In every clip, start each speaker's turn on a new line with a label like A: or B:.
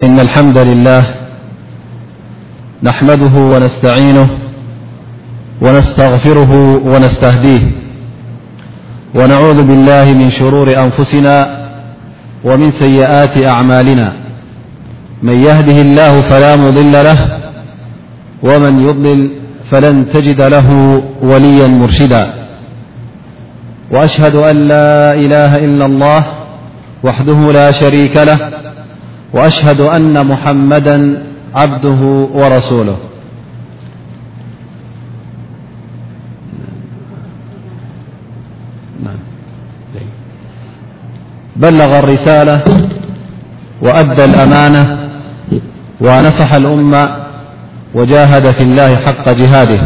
A: إن الحمد لله نحمده ونستعينه ونستغفره ونستهديه ونعوذ بالله من شرور أنفسنا ومن سيئات أعمالنا من يهده الله فلا مضل له ومن يضلل فلن تجد له وليا مرشدا وأشهد أن لا إله إلا الله وحده لا شريك له وأشهد أن محمدا عبده ورسوله بلغ الرسالة وأدى الأمانة ونصح الأمة وجاهد في الله حق جهاده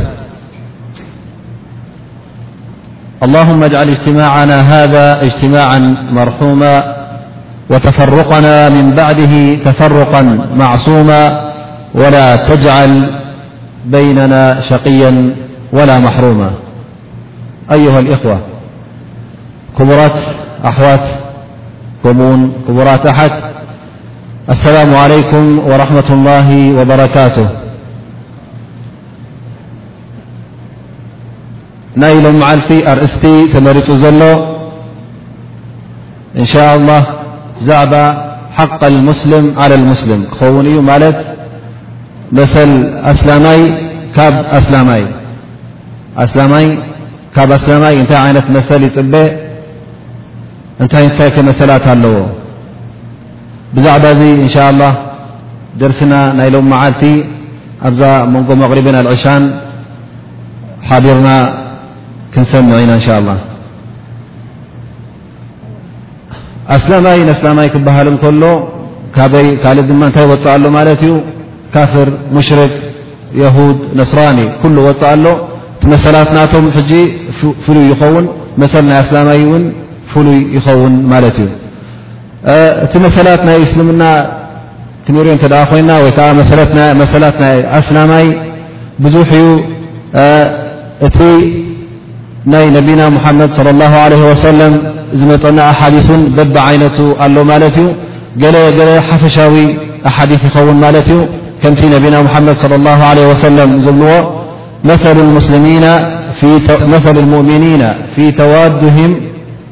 A: اللهم اجعل اجتماعنا هذا اجتماعا مرحوما وتفرقنا من بعده تفرقا معصوما ولا تجعل بيننا شقيا ولا محروما أيها الإخوة كبرات أحوات كمون كبرات أحد السلام عليكم ورحمة الله وبركاته ናይ ሎም መዓልቲ ኣርእስቲ ተመሪፁ ዘሎ እንሻ ላ ዛዕባ ሓق ልሙስልም ዓለ ልሙስልም ክኸውን እዩ ማለት መሰል ኣስላማይ ካብ ኣስላማይ ኣስላማይ ካብ ኣስላማይ እንታይ ዓይነት መሰል ይፅበ እንታይ እንታይ ከመሰላት ኣለዎ ብዛዕባ እዚ እን ሻ ላ ደርስና ናይ ሎም መዓልቲ ኣብዛ መንጎ መቕሪብን ኣልዕሻን ሓቢርና ክንሰምዕ ኢና እንሻ ላ ኣስላማይ ንኣስላማይ ክበሃል እንከሎ ካበይ ካልእ ድማ እንታይ ወፅእ ኣሎ ማለት እዩ ካፍር ሙሽርክ የሁድ ነስራኒ ኩሉ ወፅእ ኣሎ እቲ መሰላት ናቶም ሕጂ ፍሉይ ይኸውን መሰል ናይ ኣስላማይ እውን ፍሉይ ይኸውን ማለት እዩ እቲ መሰላት ናይ እስልምና ክንሪኦ እተ ኮይና ወይ ከዓ መሰላት ናይ ኣስላማይ ብዙሕ እዩ እቲ ናይ ነቢና ሙሓመድ صለ ላ ለ ወሰለም ዝመፀና ኣሓዲስ እውን በብ ዓይነቱ ኣሎ ማለት እዩ ገለ ገለ ሓፈሻዊ ኣሓዲስ ይኸውን ማለት እዩ ከምቲ ነቢና ሙሓመድ صለ ላ ለ ወሰለም ዝብልዎ መሉ ሙእሚኒና ፊ ተዋድህም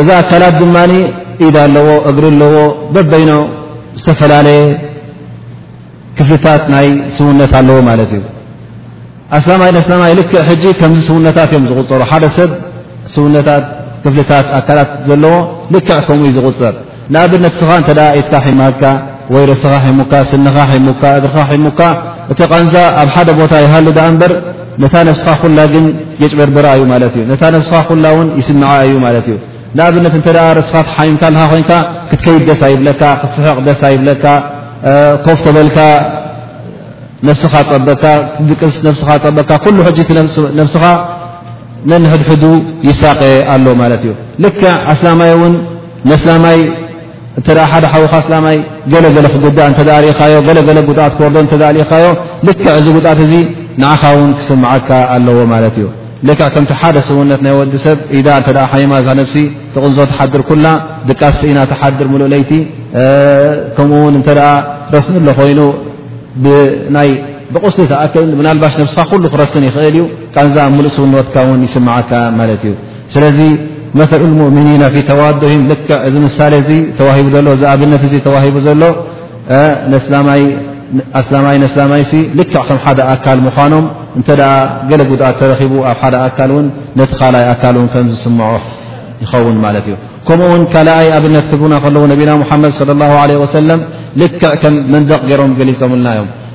A: እዛ ኣካላት ድማ ኢድ ኣለዎ እግሪ ኣለዎ በበይኖ ዝተፈላለየ ክፍልታት ናይ ስውነት ኣለዎ ማለት እዩ ኣስላማይ ኣስላማይ ልክ ሕጂ ከምዚ ስውነታት እዮም ዝቁፀሩ ሓደ ሰብ ስውነታት ክፍልታት ኣካላት ዘለዎ ልክዕ ከምኡዩ ዝቁፅር ንኣብነት እስኻ እንተ ኢድካ ሒማትካ ወይ ርእስኻ ሒሙካ፣ ስንኻ ሒሙካ፣ እግርኻ ሒሙካ እቲ ቃንዛ ኣብ ሓደ ቦታ ይሃሉ ደኣ እምበር ነታ ነብስኻ ኩላ ግን የጭበርብራ እዩ ማለት እዩ። ነታ ነብስኻ ኩላ እውን ይስምዓ እዩ ማለት እዩ። ንኣብነት እንተ ርእስኻ ተሓሚምካ ኣለኻ ኮይንካ ክትከይድ ደስ ኣይብለካ፣ ክትስሕቕ ደስ ኣይብለካ፣ ኮፍ ተበልካ ነብስኻ ፀበካ፣ ክትድቅስ ነብስኻ ፀበካ፣ ኩሉ ሕጂ እቲ ነብስኻ ነንሕድሕዱ ይሳቀ ኣሎ ማለት እዩ። ልክዕ ኣስላማይ እውን ነስላማይ እተ ሓደ ሓውካ ስላማይ ገለገለ ክጉዳእ እተ ርኢኻዮ ገለገለ ጉድኣት ክወርዶ እተ ርኢኻዮ ልክዕ እዚ ጉድኣት እዚ ንዓኻ ውን ክስምዓካ ኣለዎ ማለት እዩ ልክ ከምቲ ሓደ ስውነት ናይ ወዲ ሰብ ኢዳ እተ ሓይማ እዛ ነብሲ ትቕንዞ ትሓድር ኩላ ድቃስ ስኢና ትሓድር ምሉእ ለይቲ ከምኡ ውን እተ ረስኒ ኣሎ ኮይኑ ብናይ ብቁስሊ ተኣክል ምናልባሽ ነብስኻ ኩሉ ክረስን ይኽእል እዩ ቃንዛ ምሉእ ስውነትካ ውን ይስምዓካ ማለት እዩ ስለዚ መተሉ ሙእምኒና ፊ ተዋድሂም ልክዕ እዚ ምሳሌ እዚ ተዋሂቡ ዘሎ እዚ ኣብነት እዚ ተዋሂቡ ዘሎ ኣስላማይ ነስላማይ ሲ ልክዕ ከም ሓደ ኣካል ምዃኖም እንተ ገለ ጉድኣት ተረኺቡ ኣብ ሓደ ኣካል እውን ነቲ ካልኣይ ኣካል እውን ከም ዝስምዖ ይኸውን ማለት እዩ ከምኡ ውን ካልኣይ ኣብነት ክህቡና ከለዉ ነቢና ሙሓመድ ለ ላ ለ ወሰለም ልክዕ ከም መንደቕ ገይሮም ገሊፆምልና እዮም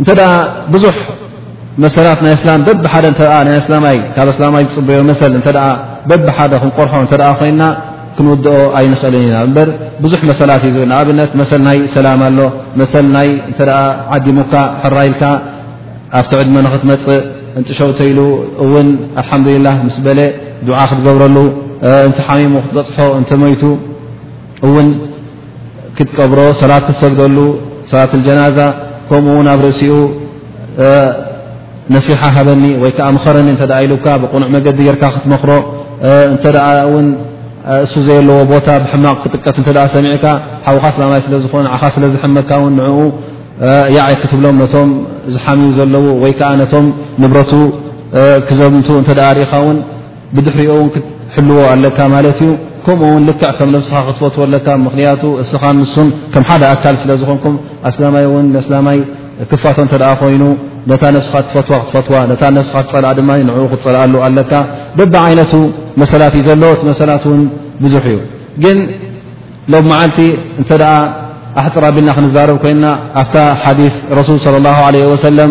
A: እንተ ብዙሕ መሰላት ናይ እስላም በብሓደ ናይ ኣስላማይ ካብ ኣስላማይ ዝፅበዮ መሰል እተ በብሓደ ክንቆርሖ እተ ኮይና ክንውድኦ ኣይንኽእልን ኢና እበር ብዙሕ መሰላት እዩ ንኣብነት መሰል ናይ ሰላም ኣሎ መሰል ናይ እተ ዓዲሙካ ሕራይልካ ኣብቲ ዕድመ ንክትመፅእ እንጥሸውተኢሉ እውን ኣልሓምዱላ ምስ በለ ዱዓ ክትገብረሉ እንተ ሓሚሙ ክትበፅሖ እንተ ሞይቱ እውን ክትቀብሮ ሰላት ክትሰግደሉ ሰላት ጀናዛ ከምኡ ውን ኣብ ርእሲኡ ነሲሓ ሃበኒ ወይ ከዓ ምኸረኒ እተ ኢሉካ ብቕኑዕ መገዲ ጌርካ ክትመኽሮ እንተ ውን እሱ ዘየለዎ ቦታ ብሕማቕ ክጥቀስ እተ ሰሚዕካ ሓውኻ ስላማይ ስለ ዝኾነ ዓኻ ስለ ዝሕመካ ውን ንኡ ያይ ክትብሎም ነቶም ዝሓምዩ ዘለዉ ወይ ከዓ ነቶም ንብረቱ ክዘምቱ እተ ርኢኻ ውን ብድሕሪኦ ውን ክትሕልዎ ኣለካ ማለት እዩ ከምኡ ውን ልክዕ ከም ነብስኻ ክትፈትዎ ኣለካ ምክንያቱ እስኻ ንሱን ከም ሓደ ኣካል ስለ ዝኾንኩም ኣስላማይ ውን ኣስላማይ ክፋቶ እተ ኮይኑ ነታ ነብስኻ ትፈትዋ ክትፈትዋ ነታ ነብስኻ ትፀልኣ ድማ ንኡ ክትፀልኣሉ ኣለካ በቢ ዓይነቱ መሰላት እዩ ዘሎ እቲ መሰላት ውን ብዙሕ እዩ ግን ሎም መዓልቲ እንተ ኣሕፅር ኣቢልና ክንዛረብ ኮይና ኣብታ ሓዲ ረሱል ለ ለ ወሰለም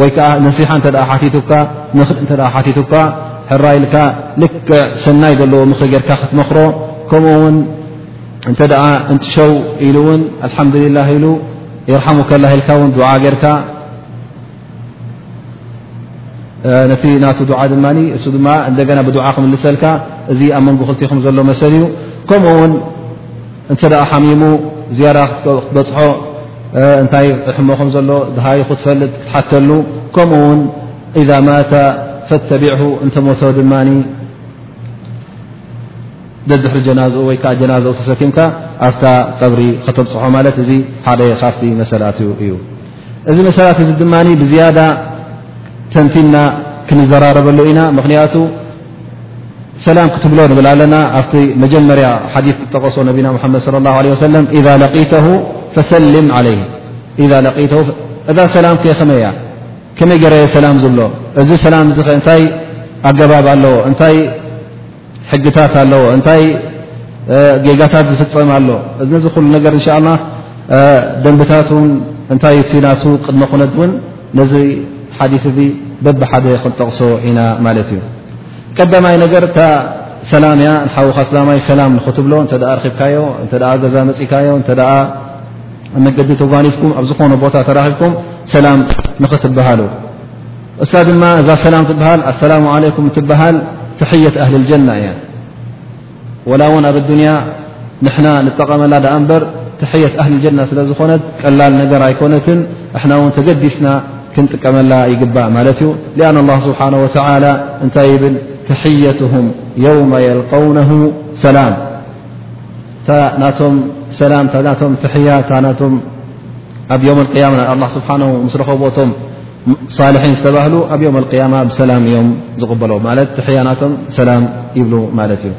A: ወይ ከዓ ነሲሓ እተ ሓቲቱካ ምኽሪ እተ ሓቲቱካ ሕራ ኢልካ ልክዕ ሰናይ ዘለዎ ምኽሪ ጌርካ ክትመኽሮ ከምኡ ውን እንተ እንትሸው ኢሉ እውን ኣልሓምዱሊላ ኢሉ የርሓሙ ከላ ኢልካ ውን ድዓ ጌርካ ነቲ ናቱ ድዓ ድማ እሱ ድማ እንደገና ብድዓ ክምልሰልካ እዚ ኣብ መንጎ ክልትኹም ዘሎ መሰል እዩ ከምኡ ውን እንተ ሓሚሙ ዝያዳ ክትበፅሖ እንታይ ሕሞ ከም ዘሎ ድሃዩ ክትፈልጥ ክትሓተሉ ከምኡ ውን ኢዛ ማተ ፈተቢዑ እንተሞቶ ድማ ደድሕሪ ጀናዝኡ ወይ ከዓ ጀናዘኡ ተሰኪምካ ኣብታ ቀብሪ ከተብፅሖ ማለት እዚ ሓደ ካፍቲ መሰላትኡ እዩ እዚ መሰላት እዚ ድማ ብዝያዳ ተንቲና ክንዘራረበሉ ኢና ምክንያቱ ሰላም ክትብሎ ንብል ኣለና ኣብቲ መጀመርያ ሓዲ ዝጠቀሶ ነቢና ሓመድ صለ ه ለ ሰለም ኢ ለተ ፈሰልም ለይ እዛ ሰላም ከ ከመይ እያ ከመይ ገረየ ሰላም ዝብሎ እዚ ሰላም እዚ ከ እንታይ ኣገባብ ኣለዎ እታይ ሕግታት ኣለዎ እንታይ ጌጋታት ዝፍፀም ኣሎ እዚ ነዚ ኩሉ ነገር እንሻ ላ ደንብታት ውን እንታይ እቲ ናቱ ቅድመ ኩነት እውን ነዚ ሓዲ እዚ በብ ሓደ ክንጠቕሶ ኢና ማለት እዩ ቀዳማይ ነገር እታ ሰላም እያ ሓዉካ ስላማይ ሰላም ንክትብሎ እተ ርኪብካዮ እተ ገዛ መፅእካዮ እተ መገዲ ተጓኒፍኩም ኣብ ዝኾነ ቦታ ተራኪብኩም ሰላም ንክትበሃሉ እሳ ድማ እዛ ሰላም ትበሃል ኣሰላሙ ዓለይኩም እትበሃል ተሕየት ኣህሊ ልጀና እያ ወላ እውን ኣብ ኣዱንያ ንሕና ንጠቐመላ ድኣ እምበር ተሕየት ኣህሊ ልጀና ስለ ዝኾነት ቀላል ነገር ኣይኮነትን እሕና እውን ተገዲስና ክንጥቀመላ ይግባእ ማለት እዩ ሊኣን ኣላ ስብሓን ወተላ እንታይ ይብል ተሕየትሁም የውማ የልቀውነሁ ሰላም እታ ናቶም ሰላም እታ ናቶም ትሕያ እታ ናቶም ኣብ ዮም ቅያማ ን ኣላ ስብሓን ምስ ረኸቦቶም ሳልሒን ዝተባህሉ ኣብ ዮም ቅያማ ብሰላም እዮም ዝቕበሎ ማለት ትሕያ ናቶም ሰላም ይብሉ ማለት እዩ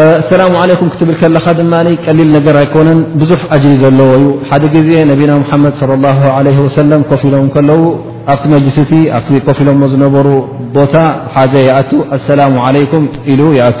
A: ኣሰላሙ ዓለይኩም ክትብል ከለኻ ድማ ቀሊል ነገር ኣይኮነን ብዙሕ ኣጅሪ ዘለዎ እዩ ሓደ ግዜ ነቢና ሙሓመድ ለ ላ ለ ወሰለም ኮፍ ኢሎም ከለዉ ኣብቲ መጅልሲ እቲ ኣብቲ ኮፍ ኢሎሞ ዝነበሩ ቦታ ሓደ ይኣቱ ኣሰላሙ ዓለይኩም ኢሉ ይኣቱ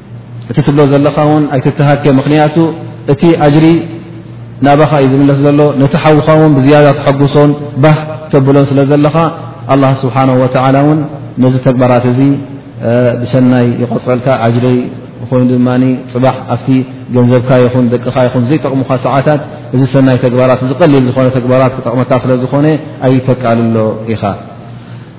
A: እቲ ትብሎ ዘለኻ ውን ኣይትተሃከ ምኽንያቱ እቲ ኣጅሪ ናባኻ እዩ ዝምለስ ዘሎ ነቲ ሓውኻ ውን ብዝያዳ ተሐጉሶን ባህ ተብሎን ስለ ዘለኻ ኣላ ስብሓን ወተላ ውን ነዚ ተግባራት እዚ ብሰናይ ይቆፅረልካ ኣጅሪ ኮይኑ ድማ ፅባሕ ኣብቲ ገንዘብካ ይኹን ደቅኻ ይኹን ዘይጠቕሙኻ ሰዓታት እዚ ሰናይ ተግባራት እዚ ቀሊል ዝኾነ ተግባራት ክጠቕመካ ስለ ዝኾነ ኣይተቃልሎ ኢኻ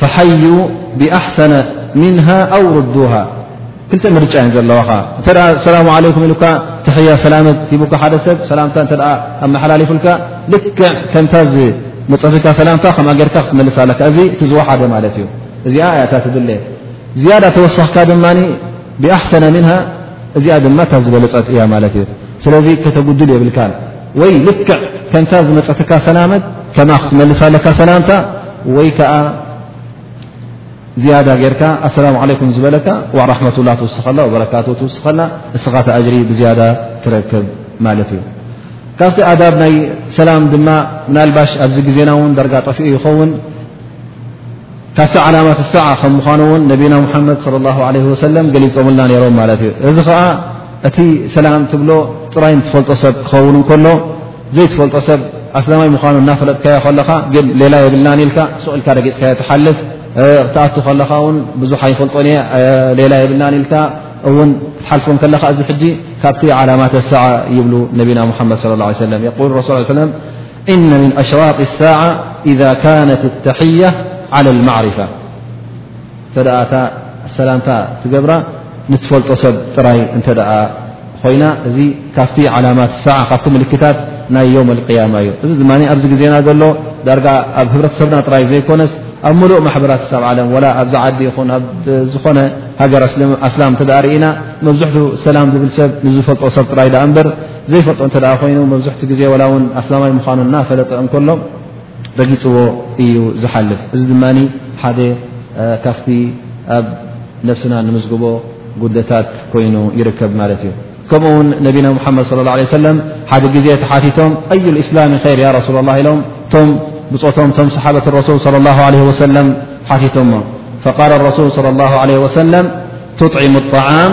A: ፈሓዩ ብኣሕሰነ ምንሃ ኣው ርዱሃ ክልተ ምርጫ እየን ዘለዋኻ እተ ሰላሙ ዓለይኩም ኢሉካ ትሕያ ሰላመት ሂቡካ ሓደ ሰብ ሰላምታ እተ ኣመሓላልፉልካ ልክዕ ከምታ መፀትካ ሰላምታ ከም ገርካ ክትመልስ ኣለካ እዚ እቲ ዝወሓደ ማለት እዩ እዚኣ እያታ ትድለ ዝያዳ ተወሰኽካ ድማ ብኣሕሰነ ምንሃ እዚኣ ድማ እታ ዝበለጸት እያ ማለት እዩ ስለዚ ከተጉድል የብልካን ወይ ልክዕ ከምታ ዝመፀትካ ሰላመት ከማ ክትመልስ ኣለካ ሰላምታ ወይ ከዓ ዝያዳ ጌርካ ኣሰላሙ ዓለይኩም ዝበለካ ራሕመቱላ ትውስኸላ በረካቱ ትውስኸላ እስኻ ተኣጅሪ ብዝያዳ ትረክብ ማለት እዩ ካብቲ ኣዳብ ናይ ሰላም ድማ ምናልባሽ ኣብዚ ግዜና እውን ዳርጋ ጠፍኡ ይኸውን ካብቲ ዓላማት ሳዓ ከም ምዃኑ እውን ነቢና ሙሓመድ ለ ላ ለ ወሰለም ገሊፆምልና ነይሮም ማለት እዩ እዚ ከዓ እቲ ሰላም ትብሎ ጥራይ ንትፈልጦ ሰብ ክኸውን እንከሎ ዘይትፈልጦ ሰብ ኣስላማይ ምዃኑ እናፈለጥካዮ ከለኻ ግን ሌላ የብልናን ኢልካ ስቕኢልካ ረጊፅካዮ ትሓልፍ ክትኣቱ ከለኻ እውን ብዙሓ ይፈልጦን እየ ሌላ የብልናን ኢልካ እውን ክትሓልፎን ከለኻ እዚ ሕጂ ካብቲ ዓላማት ሳዓ ይብሉ ነቢና ሙሓመድ ለ ላ ሰለም የል ረሱል ሰለም እነ ምን ኣሽራጢ ሳዓ ኢዛ ካነት ተሕያ ዓላ ልማዕርፋ እንተ እታ ሰላምታ ትገብራ ንትፈልጦ ሰብ ጥራይ እንተ ኮይና እዚ ካብቲ ዓላማት ሳዓ ካብቲ ምልክታት ናይ ዮም ኣልቅያማ እዩ እዚ ድማ ኣብዚ ግዜና ዘሎ ዳርጋ ኣብ ህብረተሰብና ጥራይ ዘይኮነስ ኣብ ምሉእ ማሕበራት ሳብ ዓለም ወላ ኣብዚ ዓዲ ይኹን ኣብ ዝኾነ ሃገር ኣስላም እተ ርእና መብዝሕቱ ሰላም ዝብል ሰብ ንዝፈልጦ ሰብ ጥራይ ዳኣ እምበር ዘይፈልጦ እተ ኮይኑ መብዝሕቲ ግዜ ላ ውን ኣስላማይ ምኳኑ እናፈለጠ እንከሎ ረጊፅዎ እዩ ዝሓልፍ እዚ ድማ ሓደ ካብቲ ኣብ ነፍስና ንምዝግቦ ጉድለታት ኮይኑ ይርከብ ማለት እዩ ከምኡ ውን ነቢና ሓመድ صለ ه ሰለ ሓደ ግዜ ተሓቲቶም ኣዩ እስላም ይር ያ ረሱላ ላ ኢሎም እቶም ብፆቶም ቶም ሰሓበት ረሱል صለ ላ ለ ወሰለም ሓቲቶሞ ፈቃል ረሱል صለ ላ ለ ወሰለም ትጥዒሙ ጣዓም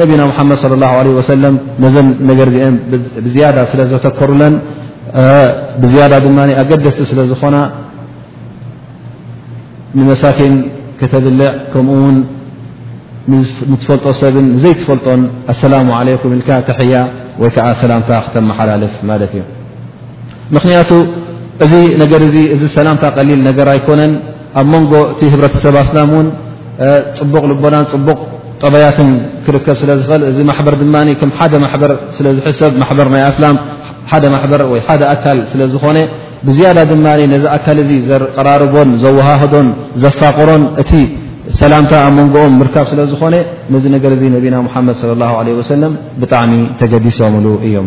A: ነቢና ሙሓመድ صለ ላه ለ ወሰለም ነዘን ነገር ዚአን ብዝያዳ ስለ ዘተኮሩለን ብዝያዳ ድማ ኣገደስቲ ስለ ዝኾና ንመሳኪን ከተብልዕ ከምኡ ውን ንትፈልጦ ሰብን ዘይትፈልጦን ኣሰላሙ ዓለይኩም ኢልካ ተሕያ ወይ ከዓ ሰላምታ ክተመሓላልፍ ማለት እዩ ምኽንያቱ እዚ ነገር እዚ እዚ ሰላምታ ቀሊል ነገር ኣይኮነን ኣብ መንጎ እቲ ህብረተሰብ ኣስላም እውን ፅቡቕ ልቦናን ፅቡቕ ጠበያትን ክርከብ ስለ ዝኽእል እዚ ማሕበር ድማ ከም ሓደ ማሕበር ስለ ዝሕሰብ ማሕበር ናይ ኣስላም ሓደ ማሕበር ወይ ሓደ ኣካል ስለ ዝኾነ ብዝያዳ ድማ ነዚ ኣካል እዚ ዘቀራርቦን ዘወሃህዶን ዘፋቕሮን እቲ ሰላምታ ኣብ መንጎኦም ምርካብ ስለ ዝኾነ ነዚ ነገር እዚ ነቢና ሙሓመድ ለ ላ ለ ወሰለም ብጣዕሚ ተገዲሶምሉ እዮም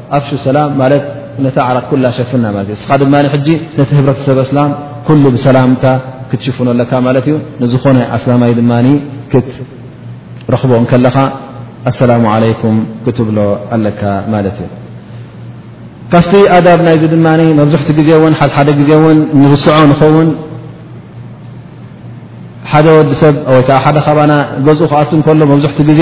A: ኣፍሹ ሰላም ማለት ነታ ዓራት ኩላ ሸፍና ማለት እዩ እስኻ ድማ ሕጂ ነቲ ህብረተሰብ ኣስላም ኩሉ ብሰላምታ ክትሽፍኖ ኣለካ ማለት እዩ ንዝኾነ ኣስላማይ ድማ ክትረኽቦ እንከለኻ ኣሰላሙ ዓለይኩም ክትብሎ ኣለካ ማለት እዩ ካብቲ ኣዳብ ናይዚ ድማ መብዝሕቲ ግዜ እውን ሓሓደ ግዜ እውን ንርስዖ ንኸውን ሓደ ወዲ ሰብ ወይከዓ ሓደ ካባና ገዝኡ ክኣት ከሎ መብዝሕቲ ግዜ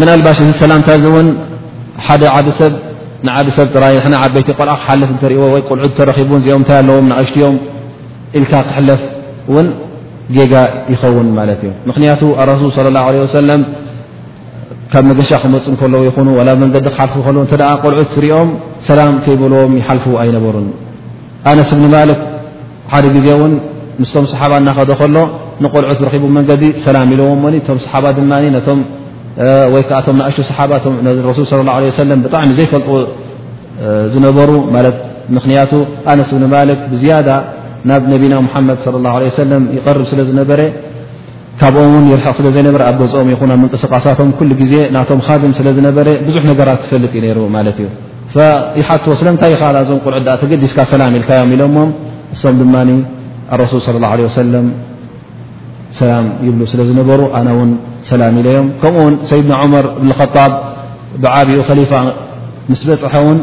A: ምናልባሽ እዚ ሰላምታ እዚ እውን ሓደ ዓብ ሰብ ንዓብ ሰብ ጥራይ ሕና ዓበይቲ ቆልዓ ክሓልፍ እተሪእዎ ወይ ቆልዑ ተረኪቡ እዚኦም እንታይ ኣለዎም ንኣሽትዮም ኢልካ ክሕለፍ እውን ጌጋ ይኸውን ማለት እዩ ምክንያቱ ኣረሱል ስለ ላሁ ለ ወሰለም ካብ መገሻ ክመፁ ከለዉ ይኹኑ ዋላ መንገዲ ክሓልፉ ከለዉ እተ ቆልዑት ትሪኦም ሰላም ከይበልዎም ይሓልፉ ኣይነበሩን ኣነስ እብኒ ማልክ ሓደ ግዜ ውን ምስቶም ሰሓባ እናኸደ ከሎ ንቆልዑት ብረኪቡ መንገዲ ሰላም ኢሎዎም ሞ እቶም ሰሓባ ድማ ነቶም ወይ ከዓ እቶም ናእሽቱ ሰሓባ ረሱል ስለ ላ ለ ሰለም ብጣዕሚ ዘይፈልጥዎ ዝነበሩ ማለት ምኽንያቱ ኣነስ እብኒ ማልክ ብዝያዳ ናብ ነቢና ሙሓመድ ለ ላ ለ ሰለም ይቐርብ ስለ ዝነበረ ካብኦም ውን ይርሕቕ ስለ ዘይነበረ ኣብ ገዝኦም ይኹን ኣብ ምንቅስቓሳቶም ኩሉ ግዜ ናቶም ኻድም ስለ ዝነበረ ብዙሕ ነገራት ክፈልጥ እዩ ነይሩ ማለት እዩ ይሓትዎ ስለምንታይ ኢኻ ናዞም ቁልዑ ዳኣ ተገዲስካ ሰላም ኢልካዮም ኢሎሞም እሶም ድማ ኣረሱል ስለ ላ ለ ወሰለም ሰላም ይብሉ ስለ ዝነበሩ ኣነ ውን ሰላም ኢለዮም ከምኡ ውን ሰይድና ዑመር እብን ኸጣብ ብዓብኡ ከሊፋ ምስ በፅሐ ውን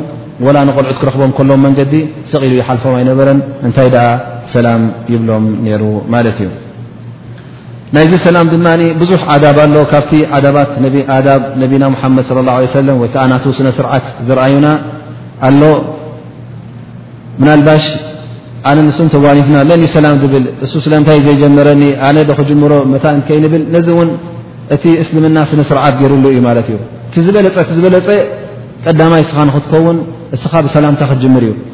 A: ወላ ንቆልዑት ክረኽቦም ከሎም መንገዲ ስቕ ኢሉ ይሓልፎም ኣይነበረን እንታይ ደኣ ሰላም ይብሎም ነይሩ ማለት እዩ ናይዚ ሰላም ድማ ብዙሕ ኣዳብ ኣሎ ካብቲ ኣዳባት ኣዳብ ነቢና ሙሓመድ ለ ላ ሰለም ወይ ከዓ ናቱ ስነ ስርዓት ዝረኣዩና ኣሎ ምናልባሽ ኣነ ንስም ተጓኒፍና መን ዩ ሰላም ዝብል እሱ ስለምንታይ ዘይጀመረኒ ኣነ ዶ ክጅምሮ መታ ከይንብል ነዚ እውን እቲ እስልምና ስነ ስርዓት ገይርሉ እዩ ማለት እዩ እቲ ዝበለፀ እቲ ዝበለፀ ቀዳማይ እስኻ ንክትከውን እስኻ ብሰላምታ ክትጅምር እዩ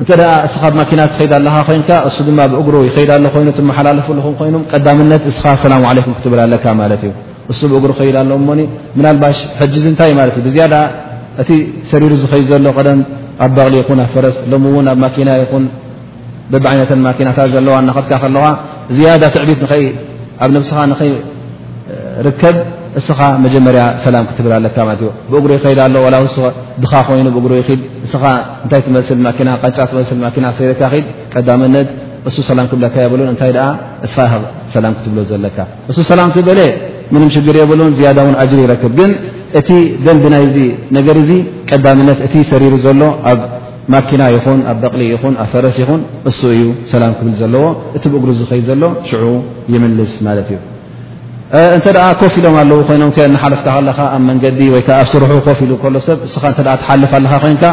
A: እንተ እስኻ ብ ማኪና ትኸይድ ኣለኻ ኮይንካ እሱ ድማ ብእግሩ ይኸይድ ኣሎ ኮይኑ ትመሓላለፉ ኣለኹም ኮይኑ ቀዳምነት እስኻ ሰላሙ ዓለይኩም ክትብል ኣለካ ማለት እዩ እሱ ብእግሩ ኸይድ ኣሎ እሞ ምናልባሽ ሕጂ ዚ እንታይ ማለት እዩ ብዝያዳ እቲ ሰሪሩ ዝኸይድ ዘሎ ቀደም ኣብ በቕሊ ይኹን ኣብ ፈረስ ሎሚ እውን ኣብ ማኪና ይኹን በብዓይነተን ማኪናታት ዘለዋ እናኸትካ ከለኻ ዝያዳ ትዕቢት ንኸይ ኣብ ነብስኻ ንኸይ ርከብ እስኻ መጀመርያ ሰላም ክትብል ኣለካ ማለት እዩ ብእግሩ ይኸይድ ኣሎ ላ ድኻ ኮይኑ ብእግሩ ይድ እስኻ እንታይ ትመስል ማኪና ቀጫ ትመስል ማኪና ሰይርካ ድ ቀዳመነት እሱ ሰላም ክብለካ የብሉን እንታይ ደኣ እስኻ ሰላም ክትብሎ ዘለካ እሱ ሰላም ትበለ ምንም ሽግር የብሉን ዝያዳ እውን ኣጅሪ ይረክብ ግን እቲ ደንቢ ናይዚ ነገር እዚ ቀዳምነት እቲ ሰሪሩ ዘሎ ኣብ ማኪና ይኹን ኣብ በቕሊ ይኹን ኣብ ፈረስ ይኹን እሱ እዩ ሰላም ክብል ዘለዎ እቲ ብእግሩ ዝኸይድ ዘሎ ሽዑ ይምልስ ማለት እዩ እንተ ኮፍ ኢሎም ኣለዉ ኮይኖም ሓለፍካ ከለካ ኣብ መንገዲ ወይዓ ኣብ ስርሑ ኮፍ ኢሉ ከሎ ሰብ እስኻ እ ትሓልፍ ኣለካ ኮይንካ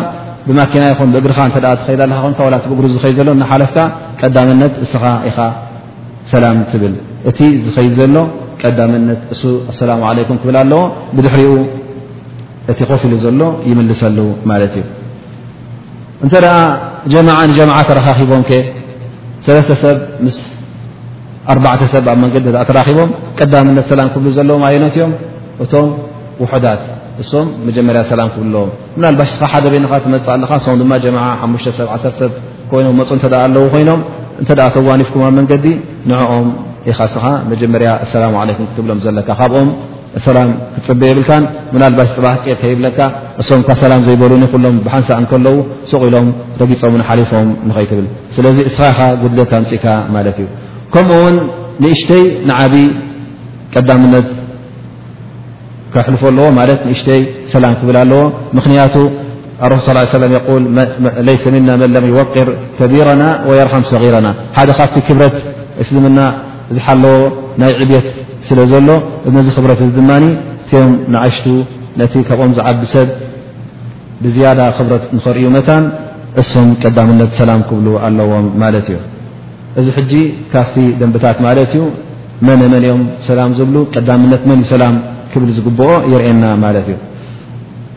A: ብማኪና ይኹን ብእግርኻ እ ትኸይድ ኣለካ ኮን ላ ብእግሪ ዝኸይ ዘሎ እናሓለፍካ ቀዳምነት እስኻ ኢኻ ሰላም ትብል እቲ ዝኸይድ ዘሎ ቀዳምነት እሱ ኣሰላሙ ዓለይኩም ክብል ኣለዎ ብድሕሪኡ እቲ ኮፍ ኢሉ ዘሎ ይምልሰሉ ማለት እዩ እንተ ደኣ ጀማዓ ንጀማዓ ተረኻኺቦም ከ ሰለስተ ሰብ ምስ ኣርባዕተ ሰብ ኣብ መንገዲ ኣ ተራኺቦም ቀዳምነት ሰላም ክብሉ ዘለዎም ኣየኖት እዮም እቶም ውሑዳት እሶም መጀመርያ ሰላም ክብሉ ኣለዎም ምናልባሽ ስኻ ሓደ በይንኻ ትመፅእ ኣለኻ እሶም ድማ ጀማዓ ሓሙሽተ ሰብ ዓሰር ሰብ ኮይኖም መፁ እንተ ኣለዉ ኮይኖም እንተ ተዋኒፍኩም ኣብ መንገዲ ንዕኦም ኢኻ ስኻ መጀመርያ ኣሰላሙ ዓለይኩም ክትብሎም ዘለካ ካብኦም ሰላም ክትፅበ የብልካን ምናልባሽ ፅባሕ ቂቕ ከይብለካ እሶም እኳ ሰላም ዘይበሉኒ ኩሎም ብሓንሳእ እንከለዉ ሱቕ ኢሎም ረጊፆምን ሓሊፎም ንኸይትብል ስለዚ እስኻ ኢኻ ጉድለት ኣምፅእካ ማለት እዩ ከምኡ ውን ንእሽተይ ንዓብዪ ቀዳምነት ከሕልፎ ኣለዎ ማለት ንእሽተይ ሰላም ክብል ኣለዎ ምኽንያቱ ኣረሱል ስ ሰለም የል ለይሰ ምና መን ለም ይወቅር ከቢረና ወየርሃም ሰጊረና ሓደ ካብቲ ክብረት እስልምና ዝሓለዎ ናይ ዕብት ስለ ዘሎ ነዚ ክብረት እዚ ድማ እቲም ንኣሽቱ ነቲ ካብኦም ዝዓቢ ሰብ ብዝያዳ ክብረት ንኸርእዩ መታን እሶም ቀዳምነት ሰላም ክብሉ ኣለዎም ማለት እዩ እዚ ሕጂ ካብቲ ደንብታት ማለት እዩ መነ መን እዮም ሰላም ዝብሉ ቀዳምነት መን እዩ ሰላም ክብል ዝግብኦ የርእየና ማለት እዩ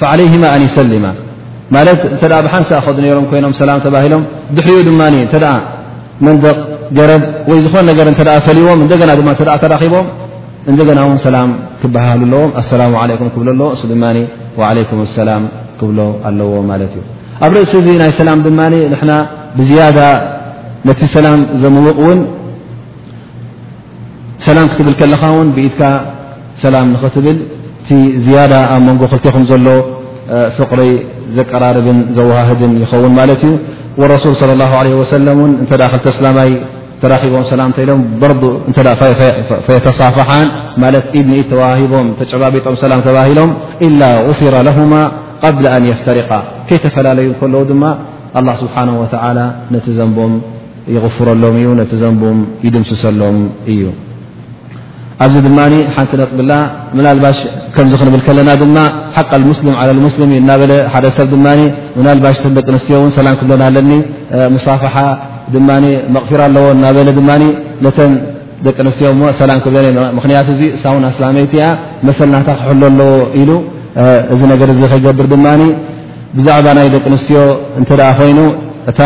A: ፈዓለይህማ ኣን ይሰሊማ ማለት እተ ብሓንሳእ ከዱ ነሮም ኮይኖም ሰላም ተባሂሎም ድሕሪኡ ድማ እተ መንደቕ ገረብ ወይ ዝኾነ ነገር እተ ፈልዎም እንደገና ድማ እተ ተራኺቦም እንደገና እውን ሰላም ክበሃሃሉ ኣለዎም ኣሰላሙ ዓለይኩም ክብሎ ኣለዎ እሱ ድማ ዓለይኩም ኣሰላም ክብሎ ኣለዎ ማለት እዩ ኣብ ርእሲ እዚ ናይ ሰላም ድማ ንሕና ብዝያዳ ነቲ ሰላም ዘምውቕ እውን ሰላም ክትብል ከለኻ ውን ብኢድካ ሰላም ንኽትብል እቲ ዝያዳ ኣብ መንጎ ክልቴኹም ዘሎ ፍቕሪ ዘቀራርብን ዘወሃህድን ይኸውን ማለት እዩ ወረሱል صለ ላ ለ ወሰለ ን እተ ክልተ ስላማይ ተራኺቦም ሰላም ተኢሎም በር እተ ፈየተሳፋሓን ማለት ኢድ ንኢድ ተዋሂቦም ተጨባቢጦም ሰላም ተባሂሎም ኢላ غፊረ ለሁማ ቐብሊ ኣን የፍተሪቃ ከይተፈላለዩ ከለዉ ድማ ኣላ ስብሓን ወተላ ነቲ ዘንቦም ይቕፍረሎም እዩ ነቲ ዘንቡም ይድምስሰሎም እዩ ኣብዚ ድማ ሓንቲ ነጥብላ ምናልባሽ ከምዚ ክንብል ከለና ድማ ሓቃ ሙስሊም ዓላ ሙስሊም እናበለ ሓደ ሰብ ድማ ምናልባሽ ተ ደቂ ኣንስትዮ እውን ሰላም ክብለና ኣለኒ ሙሳፍሓ ድማ መቕፊራ ኣለዎ እናበለ ድማ ነተን ደቂ ኣንስትዮ እሞ ሰላም ክብለ ምክንያቱ እዚ ሳውን ኣስላመይቲ እያ መሰልናታ ክሕሎ ኣለዎ ኢሉ እዚ ነገር እዚ ከይገብር ድማ ብዛዕባ ናይ ደቂ ኣንስትዮ እንተ ኮይኑ እታ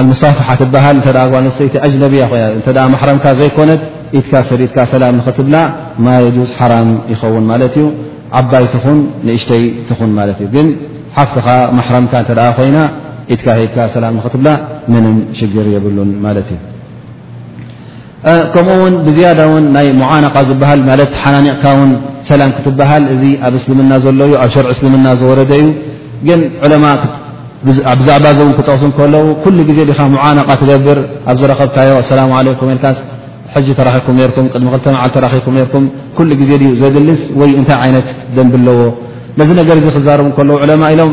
A: ኣልሙሳፍሓ ትበሃል እተ ጓል ኣንስተይቲ ኣጅነብያ ኮይና እተ ማሕረምካ ዘይኮነት ኢትካ ሰዲትካ ሰላም ንክትብላ ማየጁዝ ሓራም ይኸውን ማለት እዩ ዓባይ ትኹን ንእሽተይ ትኹን ማለት እዩ ግን ሓፍትኻ ማሕረምካ እተ ኮይና ኢትካ ሂድካ ሰላም ንክትብላ ምንም ሽግር የብሉን ማለት እዩ ከምኡ ውን ብዝያዳ ውን ናይ ሙዓነቃ ዝበሃል ማለት ተሓናኒቕካ ውን ሰላም ክትበሃል እዚ ኣብ እስልምና ዘሎ ዩ ኣብ ሸርዒ እስልምና ዝወረደ እዩ ግን ዑለማ ብዛዕባ እዚ ውን ክጠቕሱ ከለዉ ኩሉ ግዜ ዲኻ ሙዓነቃ ትገብር ኣብ ዝረኸብካዮ ኣሰላሙ ዓለይኩም ልካ ሕጂ ተራኺኩም ነርኩም ቅድሚ ክልተ መዓል ተራኺኩም ነርኩም ኩሉ ግዜ ድዩ ዘድልስ ወይ እንታይ ዓይነት ደንቢ ኣለዎ ነዚ ነገር እዚ ክዛረቡ ከለዉ ዑለማ ኢሎም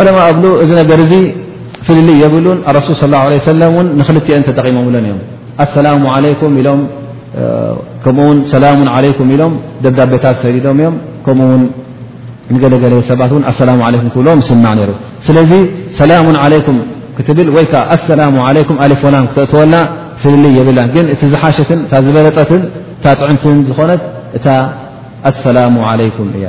A: ዑለማ እብሉ እዚ ነገር እዚ ፍልልይ የብሉን ኣረሱል ስ ላ ለ ሰለም እውን ንክልትኤን ተጠቒሞምለን እዮም ኣሰላሙ ዓለይኩም ኢሎም ከምኡውን ሰላሙ ዓለይኩም ኢሎም ደብዳቤታት ሰዲዶም እዮም ከምኡውን ንገለገለ ሰባት እውን ኣሰላሙ ዓለይኩም ክብልዎ ምስማዕ ነይሩ ስለዚ ሰላሙ ዓለይኩም ክትብል ወይ ከዓ ኣሰላሙ ዓለይኩም ኣሊፎላም ክተእትወላ ፍልልይ የብላ ግን እቲ ዝሓሸትን እታ ዝበለፀትን እታ ጥዕምትን ዝኾነት እታ ኣሰላሙ ዓለይኩም እያ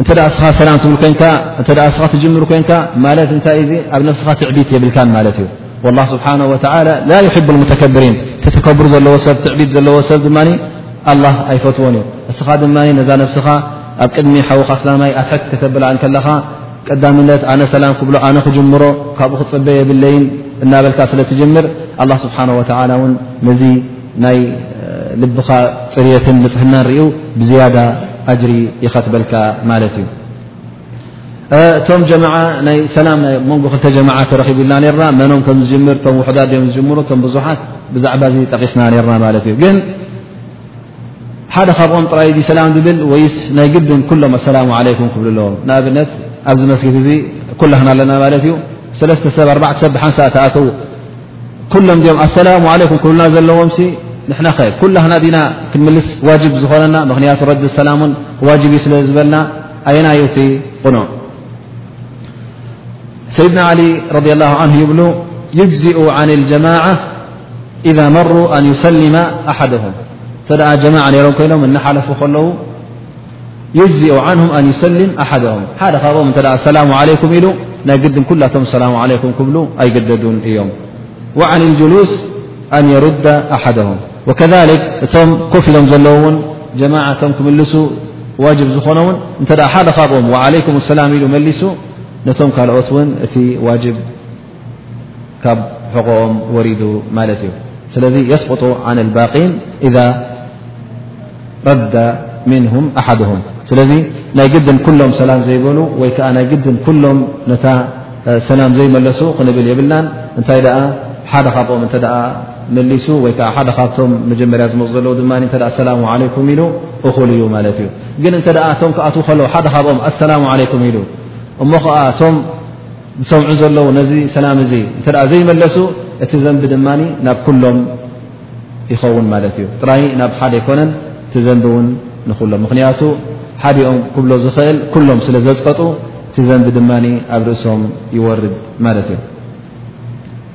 A: እንተ እስኻ ሰላም ትብል ኮንካ እተ እስኻ ትጅምር ኮንካ ማለት እንታይ እዩዚ ኣብ ነፍስኻ ትዕቢት የብልካን ማለት እዩ ላ ስብሓን ወተላ ላ ይሕቡ ሙተከብሪን እቲ ተከብሩ ዘለዎ ሰብ ትዕቢት ዘለዎ ሰብ ድማ ኣላ ኣይፈትዎን እዩ እስኻ ድማ ነዛ ነፍስኻ ኣብ ቅድሚ ሓዉካ ስላማይ ኣትሐት ከተብላ እንከለኻ ቀዳምነት ኣነ ሰላም ክብሎ ኣነ ክጅምሮ ካብኡ ክፅበ የብለይን እናበልካ ስለ ትጅምር ኣላ ስብሓን ወተላ እውን ነዚ ናይ ልብኻ ፅርትን ንፅህናን ሪኡ ብዝያዳ ኣጅሪ ይኸትበልካ ማለት እዩ እቶም ጀማዓ ናይ ሰላም ናይ መንጎ ክልተ ጀማዓ ተረኺቡ ኢልና ነርና መኖም ከም ዝጅምር እቶም ውሕዳት ድኦም ዝጅምሩ እቶም ብዙሓት ብዛዕባ እዚ ጠቒስና ነርና ማለት እዩ ግን ሓደ ካብኦም ጥራይ ዚ ሰላም ዝብል ወይስ ናይ ግድን ኩሎም ኣሰላሙ ዓለይኩም ክብል ኣለዎም ንኣብነት ኣብዚ መስጊድ እዚ ኩላህና ኣለና ማለት እዩ ሰለስተ ሰብ ኣርባዕተ ሰብ ብሓንሳእ ተኣተው كلم م السلام عليكم كل لዎم نحن كله دن لس واجب ዝن مخنيت رد اسلم واجب سل ዝبلن أيني غن سيدن علي رضي الله عنه يبل يجزئ عن الجماعة إذا مروا أن يسلم أحدهم ت جماع ر كين نحلف ل يجزء عنهم أن يسلم أحدهم ح بم السلام عليكم ل ي قدم كلم اسلام عليكم كبلو أيقددون يم وعن الجلوس أن يرد أحدهم وكذلك م كفلم لن جماعة م كملسو واجب زنون ت حبم وعليكم السلام ل ملسو نم كلت ون ت واجب ካብ ሕቆኦም ወሪዱ ማለት እዩ ስለዚ የስቁጡ ን ባን እዛ ረዳ ምንሁም ኣሓድም ስለዚ ናይ ግድን ኩሎም ሰላም ዘይበሉ ወይ ከዓ ናይ ግድን ኩሎም ነታ ሰላም ዘይመለሱ ክንብል የብልናን እንታይ ደኣ ሓደ ካብኦም እተ መሊሱ ወይ ከዓ ሓደ ካብቶም መጀመርያ ዝመፁ ዘለዉ ድማ እተ ኣሰላሙ ዓለይኩም ኢሉ እኹል እዩ ማለት እዩ ግን እንተ እቶም ክኣትዉ ከለዉ ሓደ ካብኦም ኣሰላሙ ዓለይኩም ኢሉ እሞ ከዓ እቶም ዝሰምዑ ዘለዉ ነዚ ሰላም እዚ እተ ዘይመለሱ እቲ ዘንቢ ድማ ናብ ኩሎም ይኸውን ማለት እዩ ጥራይ ናብ ሓደ ኣይኮነን እቲ ዘንቢ እውን ንኩሎም ምክንያቱ ሓደኦም ክብሎ ዝኽእል ኩሎም ስለ ዘፅቀጡ እቲ ዘንቢ ድማ ኣብ ርእሶም ይወርድ ማለት እዩ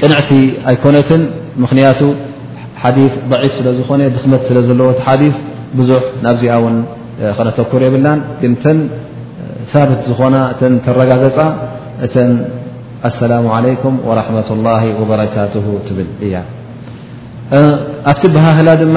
A: ቅንዕቲ ኣይኮነትን ምክንያቱ ሓዲ ضዒፍ ስለ ዝኾነ ድክመት ስለ ዘለዎ ሓዲ ብዙሕ ናብዚኣ ውን ከነተኩር የብልናን ግን ተን ሳብት ዝኾና እተ ተረጋገፃ እተ ኣሰላሙ ዓለይኩም ወረሕመة ላه ወበረካትሁ ትብል እያ ኣብቲ በሃህላ ድማ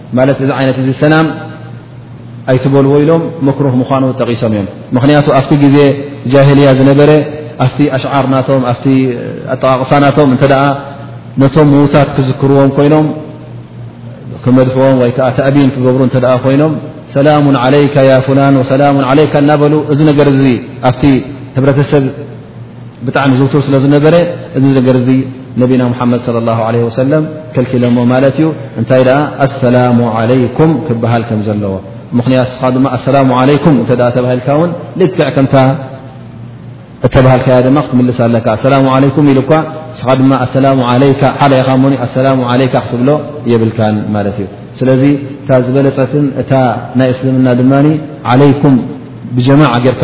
A: ማለት እዚ ዓይነት እዚ ሰላም ኣይትበልዎ ኢሎም መክሩህ ምዃኑ ጠቒሶም እዮም ምክንያቱ ኣብቲ ግዜ ጃሂልያ ዝነበረ ኣብቲ ኣሽዓር ናቶም ኣብቲ ኣጠቓቕሳ ናቶም እንተ ነቶም ምዉታት ክዝክርዎም ኮይኖም ክመድሕዎም ወይ ከዓ ተእቢን ክገብሩ እተ ኮይኖም ሰላሙን ዓለይካ ያ ፍላን ወሰላሙን ዓለይካ እናበሉ እዚ ነገር እዚ ኣብቲ ህብረተሰብ ብጣዕሚ ዝውቱር ስለ ዝነበረ እዚ ነገር እዚ ነቢና ሙሓመድ صለ ላه ለ ወሰለም ከልኪሎሞ ማለት እዩ እንታይ ደኣ ኣሰላሙ ዓለይኩም ክበሃል ከም ዘለዎ ምኽንያት ስኻ ድማ ኣሰላሙ ዓለይኩም እተ ተባሂልካ ውን ልክዕ ከምታ እተባሃልካያ ድማ ክትምልስ ኣለካ ኣሰላሙ ዓለይኩም ኢሉ እኳ ንስኻ ድማ ኣሰላሙ ዓለይካ ሓደ ኢኻ ሞኒ ኣሰላሙ ዓለይካ ክትብሎ የብልካን ማለት እዩ ስለዚ እታ ዝበለፀትን እታ ናይ እስልምና ድማ ዓለይኩም ብጀማዕ ጌርካ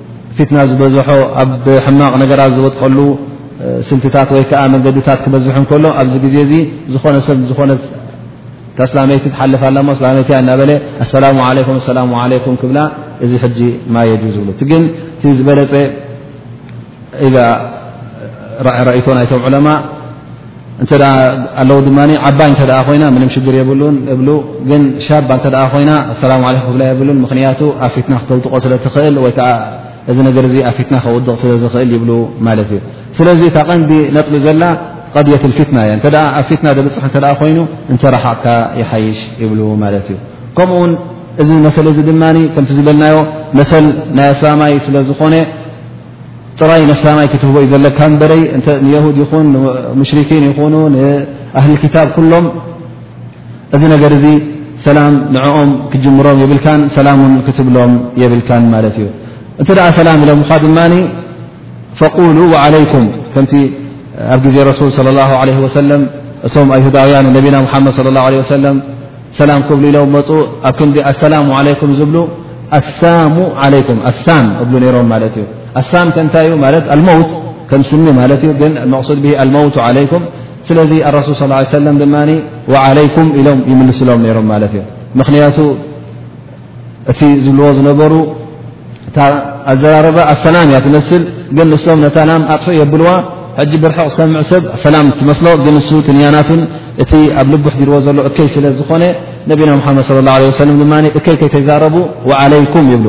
A: ፊትና ዝበዝሖ ኣብ ሕማቕ ነገራት ዝወጥቀሉ ስልትታት ወይ ከዓ መንገድታት ክበዝሕ እንከሎ ኣብዚ ግዜ እዚ ዝኾነ ሰብ ዝኾነ ኣስላመይቲ ትሓልፍ ኣላ ኣስላመይቲ እያ እናበለ ኣሰላሙ ዓለይኩም ኣሰላሙ ዓለይኩም ክብላ እዚ ሕጂ ማየጁ ዝብሉ እቲ ግን እቲ ዝበለፀ ኢዛ ረእቶ ናይቶም ዑለማ እተ ኣለዉ ድማ ዓባይ እተ ኮይና ምንም ሽግር የብሉን እብሉ ግን ሻባ እተ ኮይና ኣሰላሙ ለ ክብላ የብሉን ምክንያቱ ኣብ ፊትና ክተውጥቆ ስለ ትኽእል ወይከዓ እዚ ነገር እዚ ኣብ ፊትና ከውድቕ ስለ ዝኽእል ይብሉ ማለት እዩ ስለዚ እታ ቀንዲ ነጥቢ ዘላ ቐድየት ፊትና እያ እተ ኣብ ፊትና ደብፅሕ እተ ኮይኑ እንተረሓቕካ ይሓይሽ ይብሉ ማለት እዩ ከምኡውን እዚ መሰለ እዚ ድማ ከምቲ ዝበልናዮ መሰል ናይ ኣስላማይ ስለ ዝኾነ ጥራይ ነስላማይ ክትህቦ ዩ ዘለካ ንበረይ እተ ንየሁድ ይኹን ሙሽርኪን ይኹኑ ንኣህሊ ክታብ ኩሎም እዚ ነገር እዚ ሰላም ንዕኦም ክጅምሮም የብልካን ሰላም ውን ክትብሎም የብልካን ማለት እዩ እንተ ደኣ ሰላም ኢሎምኻ ድማ ፈቁሉ ዓለይኩም ከምቲ ኣብ ግዜ ረሱል ለ ላ ለ ወሰለም እቶም ኣይሁዳውያን ነቢና ሓመድ ለ ላ ለ ወሰለም ሰላም ክብሉ ኢሎም መፁ ኣብ ክንዲ ኣሰላሙ ዓለይኩም ዝብሉ ኣሳሙ ዓለይኩም ኣሳም እብሉ ነይሮም ማለት እዩ ኣሳም ከእንታይ እዩ ማለት ኣልመውት ከም ስሚ ማለት እዩ ግን መቕሱድ ብ ኣልመውቱ ዓለይኩም ስለዚ ኣረሱል ስ ለ ሰለም ድማ ዓለይኩም ኢሎም ይምልስሎም ነይሮም ማለት እዩ ምኽንያቱ እቲ ዝብልዎ ዝነበሩ እታ ኣዘራረባ ኣሰላም እያ ትመስል ግን ንሶም ነታ ናም ኣጥፍእ የብልዋ ሕጂ ብርሕቕ ሰምዕ ሰብ ሰላም ትመስሎ ግን ንሱ ትንያናቱን እቲ ኣብ ልቡ ሕዲርዎ ዘሎ እከይ ስለ ዝኾነ ነቢና ሙሓመድ ስለ ላ ለ ወሰለም ድማ እከይ ከይተዛረቡ ዓለይኩም ይብሉ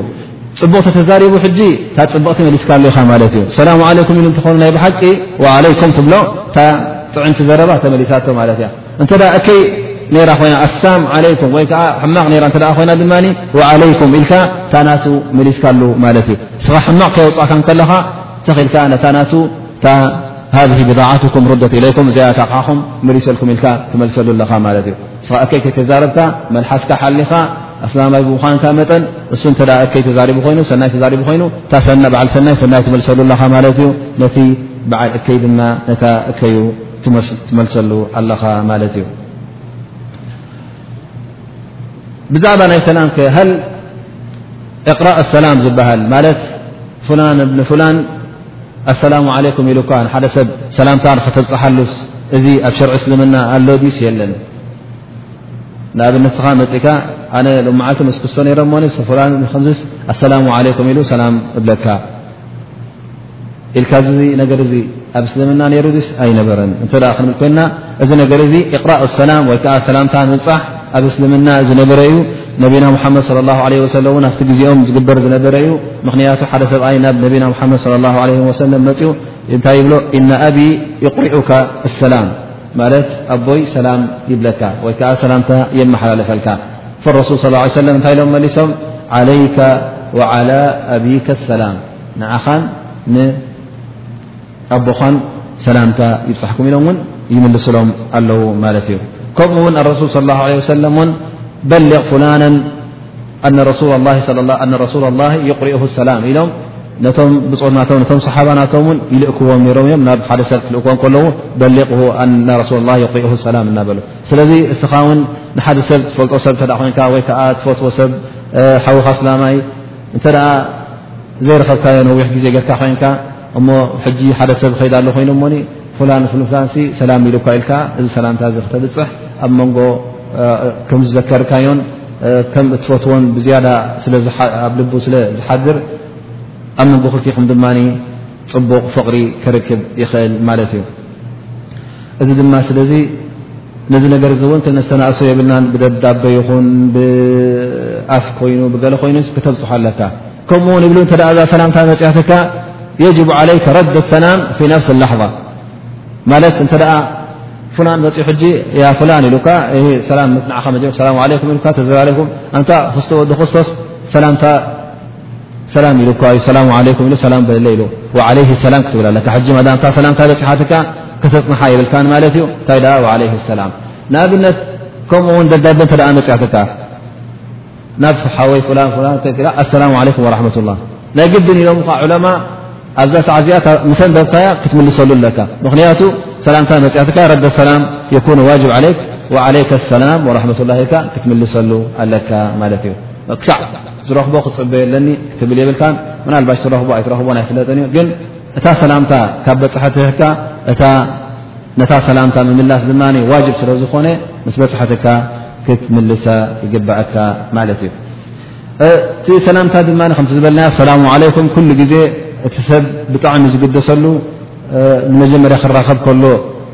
A: ፅቡቕ ተተዛሪቡ ሕጂ እታ ፅብቕቲ መሊስካ ኣሎኻ ማለት እዩ ሰላሙ ዓለይኩም ኢሉ እንትኾኑ ናይ ብሓቂ ዓለይኩም ትብሎ እታ ጥዕምቲ ዘረባ ተመሊሳቶ ማለት እያ እንተ እከይ ነራ ኮይና ኣሳም ዓለይኩም ወይ ከዓ ሕማቕ ራ እተ ኮይና ድማ ዓለይኩም ኢልካ እታ ናቱ መሊስካሉ ማለት እዩ ስኻ ሕማቕ ከየውፃእካ ከለኻ ተኽኢልካ ነታ ናቱ ሃ ብዛዓትኩም ሩደት ኢለይኩም እዚኣ ካቕሓኹም መሊሰልኩም ኢልካ ትመልሰሉ ኣለኻ ማለት እዩ ስኻ እከይ ከይተዛረብካ መልሓስካ ሓሊኻ ኣስላማይ ብምዃንካ መጠን እሱ እተ እከይ ተዛሪቡ ኮይኑ ሰናይ ተዛሪቡ ኮይኑ እታ ሰና በዓል ሰናይ ሰናይ ትመልሰሉ ኣለኻ ማለት እዩ ነቲ በዓል እከይ ድማ ነታ እከዩ ትመልሰሉ ኣለኻ ማለት እዩ ብዛዕባ ናይ ሰላም ከ ሃል እቅራእ ኣሰላም ዝበሃል ማለት ፍላን እብኒ ፍላን ኣሰላሙ ዓለይኩም ኢሉካ ሓደ ሰብ ሰላምታ ንኸተብፅሓሉስ እዚ ኣብ ሽርዒ እስልምና ኣሎ ዲስ የለን ንኣብነት ስኻ መፅእካ ኣነ ሎመዓልቲ መስክሶ ነይረ ሞኒ ፍላን ከምዚስ ኣሰላሙ ዓለይኩም ኢሉ ሰላም እብለካ ኢልካ እዚ ነገር እዚ ኣብ እስልምና ነይሩ ስ ኣይነበረን እንተ ክንብል ኮይና እዚ ነገር እዚ እቅራእ ሰላም ወይ ከዓ ሰላምታ ምብፃሕ ኣብ እስልምና ዝነበረ እዩ ነቢና ሙሓመድ ለ ላ ለ ወሰለ እውን ኣብቲ ግዜኦም ዝግበር ዝነበረ እዩ ምክንያቱ ሓደ ሰብኣይ ናብ ነቢና ሓመድ ለ ላ ለ ወሰለም መፅኡ እንታይ ይብሎ እና ኣቢ ይቁሪኡካ ሰላም ማለት ኣቦይ ሰላም ይብለካ ወይ ከዓ ሰላምታ የመሓላለፈልካ ረሱል ስ ሰለም እንታይ ኢሎም መሊሶም ዓለይካ ዓላ ኣብከ ሰላም ንዓኻን ንኣቦኻን ሰላምታ ይብፃሕኩም ኢሎም እውን ይምልስሎም ኣለዉ ማለት እዩ ከምኡ ውን ኣረሱል ص ه ع ሰለ ን በሊቕ ፍላነ ረሱላ ላ ይቕሪኦ ሰላም ኢሎም ነቶም ብፆናቶም ነቶም ሰሓባ ናቶም ውን ይልእክዎም ነሮም እዮም ናብ ሓደ ሰብ ክልእክዎ ከለዉ በሊቕ ረሱ ላ ይቕሪኦ ሰላም እናበሉ ስለዚ እስኻ ውን ንሓደ ሰብ ትፈልጦ ሰብ ተ ኮይንካ ወይከዓ ትፈትዎ ሰብ ሓዉኻ ስላማይ እንተ ዘይረኸብካዮ ነዊሕ ግዜ ገርካ ኮይንካ እሞ ሕጂ ሓደ ሰብ ኸይዳ ኣሎ ኮይኑ ሞኒ ፍላን ፍልፍላን ሰላም ኢሉካ ኢልካ እዚ ሰላምታ እዚ ክተብፅሕ ኣብ መንጎ ከም ዝዘከርካዮን ከም እትፈትዎን ብዝያዳ ኣብ ልቡ ስለ ዝሓድር ኣብ መንጎ ክልቲኹም ድማ ፅቡቕ ፍቕሪ ክርክብ ይኽእል ማለት እዩ እዚ ድማ ስለዚ ነዚ ነገር እዚ እውን ክነስተናእሶ የብልና ብደብዳበ ይኹን ብኣፍ ኮይኑ ብገለ ኮይኑ ክተብፅሖ ኣለካ ከምኡ ውን ይብሉ እተ እዛ ሰላምታ መፅያትካ የጅቡ ዓለይከ ረድ ሰላም ፊ ነፍሲ ላሕቫ ማለት እንተ ፍላን መፅኡ ሕጂ ያ ፍላን ኢሉካ ሰላም ምፅናዕካ መ ሰላም ዓለይኩም ኢልካ ተዘራሪኩም ኣንታ ክስተ ወዲ ክርስቶስ ሰላምታ ሰላም ኢሉ እኳ እዩ ሰላሙ ዓለይኩም ኢሉ ሰላም በለ ኢሉ ዓለይህ ሰላም ክትብል ኣለካ ሕጂ መዳም እታ ሰላም እንታይ በፅሓትካ ከተፅንሓ የብልካን ማለት እዩ እንታይ ደኣ ዓለይህ ሰላም ንኣብነት ከምኡ ውን ደብዳበ እንተ ደኣ መፅያትካ ናብ ሓወይ ፍላን ፍላን ከክላ ኣሰላሙ ዓለይኩም ወራሕመት ላ ናይ ግድን ኢሎም ካ ዑለማ ኣብዛ ሰዓ እዚኣ ምስ ኣንበብካያ ክትምልሰሉ ኣለካ ምኽንያቱ ሰላምታ መፅያትካ ረደ ሰላም የኩኑ ዋጅብ ዓለይክ ዓለይከ ሰላም ወራሕመት ላ ኢልካ ክትምልሰሉ ኣለካ ማለት እዩ ክሳዕ ዝረኽቦ ክፅበየ ኣለኒ ክትብል የብልካን ምናልባሽ ትረኽቦ ኣይትረኽቦን ኣይፍለጥን እዩ ግን እታ ሰላምታ ካብ በፅሐትካ እታ ነታ ሰላምታ ምምላስ ድማ ዋጅብ ስለ ዝኾነ ምስ በፅሐትካ ክትምልሳ ይግባእካ ማለት እዩ እቲ ሰላምታ ድማ ከምቲ ዝበለና ኣሰላሙ ዓለይኩም ኩሉ ግዜ እቲ ሰብ ብጣዕሚ ዝግደሰሉ ንመጀመርያ ክራኸብ ከሎ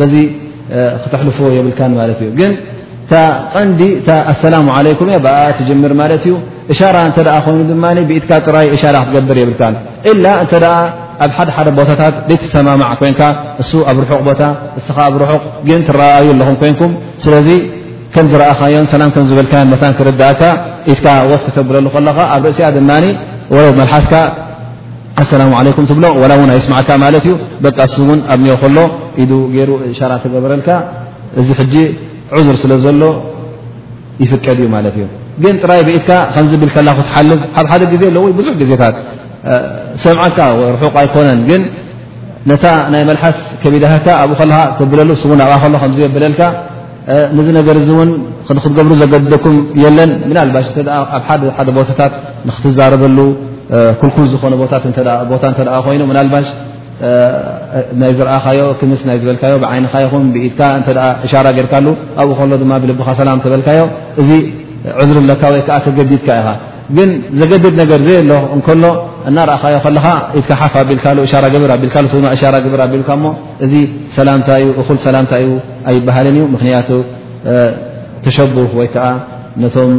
A: በዚ ክተሕልፎ የብልካን ማለት እዩ ግን እታ ቀንዲ እታ ኣሰላሙ ዓለይኩም እያ ብኣ ትጀምር ማለት እዩ እሻራ እንተ ኮይኑ ድማ ብኢትካ ጥራይ እሻራ ክትገብር የብልካን ኢላ እንተ ኣብ ሓደ ሓደ ቦታታት ዘይትሰማማዕ ኮንካ እሱ ኣብ ርሑቕ ቦታ እስኻ ኣብ ርሑቕ ግን ትረኣኣዩ ኣለኹም ኮንኩም ስለዚ ከም ዝረኣኻዮን ሰላም ከም ዝበልካዮን መታን ክርዳእካ ኢትካ ወስ ክተብለሉ ከለኻ ኣብ ርእሲኣ ድማ ወ መልሓስካ ኣሰላሙ ዓለይኩም ትብሎ ዋላ እውን ኣይስማዕካ ማለት እዩ በቃ ሱ እውን ኣብ ኒኦ ከሎ ኢዱ ገይሩ ሻራ ተገበረልካ እዚ ሕጂ ዑዙር ስለ ዘሎ ይፍቀድ እዩ ማለት እዩ ግን ጥራይ ብኢትካ ከምዝብል ከላ ክትሓልፍ ኣብ ሓደ ግዜ ኣለዎ ብዙሕ ግዜታት ሰምዓካ ርሑቕ ኣይኮነን ግን ነታ ናይ መልሓስ ከቢድሃካ ኣብኡ ከለካ ተብለሉ ሱውን ኣብኣ ከሎ ከምዘየብለልካ ንዚ ነገር እዚ እውን ክትገብሩ ዘገድደኩም የለን ምናልባሽ እተ ኣብ ሓደ ሓደ ቦታታት ንክትዛረበሉ ኩልኩል ዝኾነ ቦታ እተ ኮይኑ ምናልባሽ ናይ ዝረኣኻዮ ክምስ ናይ ዝበልካዮ ብዓይንኻ ይኹን ብኢድካ እተ እሻራ ጌርካሉ ኣብኡ ከሎ ድማ ብልብኻ ሰላም ተበልካዮ እዚ ዕዝሪ ኣለካ ወይ ከዓ ተገዲድካ ኢኻ ግን ዘገድድ ነገር ዘየ ኣሎ እንከሎ እናረእኻዮ ከለኻ ኢትካ ሓፍ ኣቢልካሉ እሻራ ግብር ኣቢልካሉ ሰ ድማ እሻራ ግብር ኣቢልካ ሞ እዚ ሰላምታ እዩ እኹል ሰላምታ እዩ ኣይበሃልን እዩ ምክንያቱ ተሸቡህ ወይ ከዓ ነቶም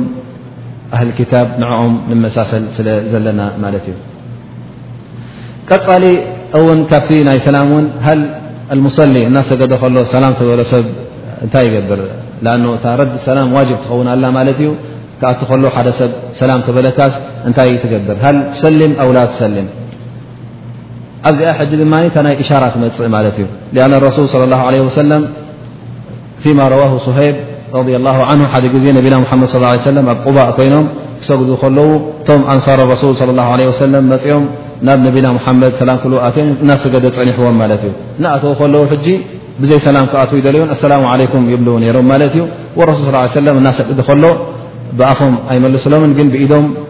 A: ኣህሊ ክታብ ንዕኦም ንመሳሰል ስለ ዘለና ማለት እዩ ቀፃሊ እውን ካብቲ ናይ ሰላም እውን ሃል ኣልሙሰሊ እናሰገደ ከሎ ሰላም ተበሎ ሰብ እንታይ ይገብር ኣ እታ ረዲ ሰላም ዋጅብ ትኸውን ኣላ ማለት እዩ ክኣቲ ከሎ ሓደ ሰብ ሰላም ተበለካስ እንታይ ትገብር ሃል ትሰሊም ኣውላ ትሰሊም ኣብዚኣ ሕጂ ድማ እታ ናይ እሻራ ትመፅእ ማለት እዩ ኣ ረሱል صለ ላ ለ ወሰለም ፊማ ረዋሁ ሶሀይብ ረ ላ ን ሓደ ግዜ ነቢና ሓመድ ص ሰለም ኣብ ቁባእ ኮይኖም ክሰጉዱ ከለዉ እቶም ኣንሳር ረሱል ለ ላ ለ ወሰለም መፅኦም ናብ ነቢና ሓመድ ሰላም ክል ኣትዮም እናሰገደ ፀኒሕዎም ማለት እዩ እናኣተዉ ከለዉ ሕጂ ብዘይ ሰላም ክኣትዉ ይደልዮን ኣሰላሙ ዓለይኩም ይብሉ ነይሮም ማለት እዩ ረሱል ስ ሰለም እናሰግዱ ከሎ ብኣፎም ኣይመልስሎምን ግን ብኢዶም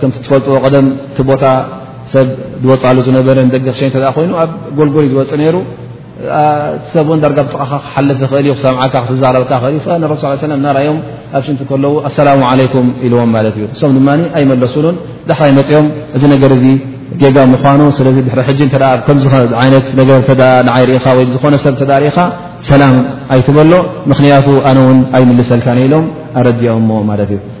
A: ከምቲ ትፈልጥዎ ቀደም እቲ ቦታ ሰብ ዝወፅኣሉ ዝነበረ ንደገ ክሸ እተ ኮይኑ ኣብ ጎልጎል ዩ ዝወፅእ ነይሩ እቲ ሰብ እውን ዳርጋ ብጥቓኻ ክሓልፍ ይኽእል ዩ ክሰምዓካ ክትዛረብካ ክእል ዩ ንረሱ ስ ሰለም ናርኣዮም ኣብ ሽንቲ ከለዉ ኣሰላሙ ዓለይኩም ኢልዎም ማለት እዩ እሶም ድማ ኣይመለሱሉን ዳሕራይ መፅኦም እዚ ነገር እዚ ጌጋ ምኳኑ ስለዚ ድሕሪ ሕጂ እተ ከም ዓይነት ነገር እተ ንዓይ ርኢኻ ወይ ዝኾነ ሰብ እተ ርኢኻ ሰላም ኣይትበሎ ምኽንያቱ ኣነ እውን ኣይምልሰልካን ኢሎም ኣረዲኦምዎ ማለት እዩ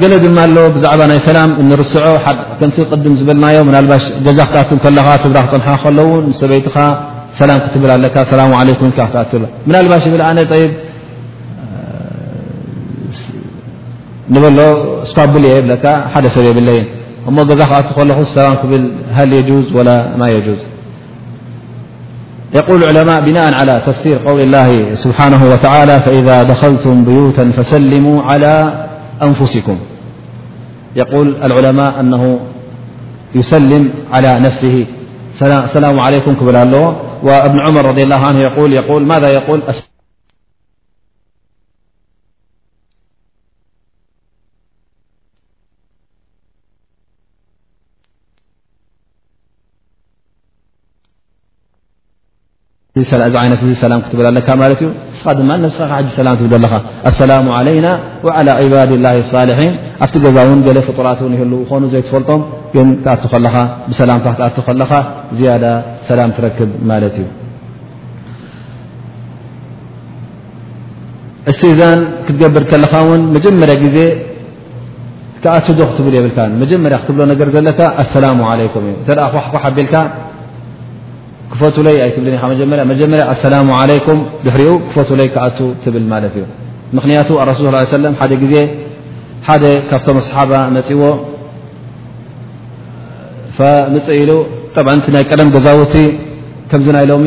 A: ገለ ድማ ኣሎ ብዛዕባ ናይ ሰላም እንርስዖ ከምቲ ቅድም ዝበልናዮ ምናልባሽ ገዛ ክትኣቱ ከለኻ ስድራ ክፀንሓ ከለውን ምስ ሰበይትኻ ሰላም ክትብል ኣለካ ሰላሙ ዓለይኩም ኢልካ ክትኣትሎ ምናልባሽ ይብል ኣነ ጠይብ ንበሎ ስፓቡል እየ ብለካ ሓደ ሰብ የብለይን እሞ ገዛ ክኣቱ ከለኹ ሰላም ክብል ሃል የጁዝ ወላ ማ የጁዝ يقول العلماء بناء على تفسير قول الله سبحانه وتعالى فإذا دخلتم بيوتا فسلموا على أنفسكم يقول العلماء أنه يسلم على نفسه السلام عليكم كبل اللغة وابن عمر رضي الله عنه يقول يقول ماذا يقول እዚ ዓይነት እዚ ሰላም ክትብል ኣለካ ማለት እዩ እስኻ ድማ ነስኻ ሕ ሰላም ትብል ኣለኻ ኣሰላሙ ዓለይና ዓላ ዕባድ ላ ሳልሒን ኣብቲ ገዛ እውን ገለ ፍጡራት ን ይህሉ ኾኑ ዘይትፈልጦም ግን ክኣ ከለኻ ብሰላምታ ክኣ ከለኻ ዝያዳ ሰላም ትረክብ ማለት እዩ እስትእዛን ክትገብር ከለኻ ውን መጀመርያ ግዜ ክኣቱ ዶ ክትብል የብልካ መጀመርያ ክትብሎ ነገር ዘለካ ኣሰላሙ ዓለይኩም እዩ እተ ኳሕኳሕ ኣቢልካ ክፈቱለይ ኣይትብልን ኢኻ መጀመርያ መጀመርያ ኣሰላሙ ዓለይኩም ድሕሪኡ ክፈቱለይ ክኣቱ ትብል ማለት እዩ ምኽንያቱ ኣረሱል ስ ሰለም ሓደ ግዜ ሓደ ካብቶም ኣስሓባ መፅዎ ምፅእ ኢሉ ጠብ እቲ ናይ ቀደም ገዛውቲ ከምዚ ናይ ሎሚ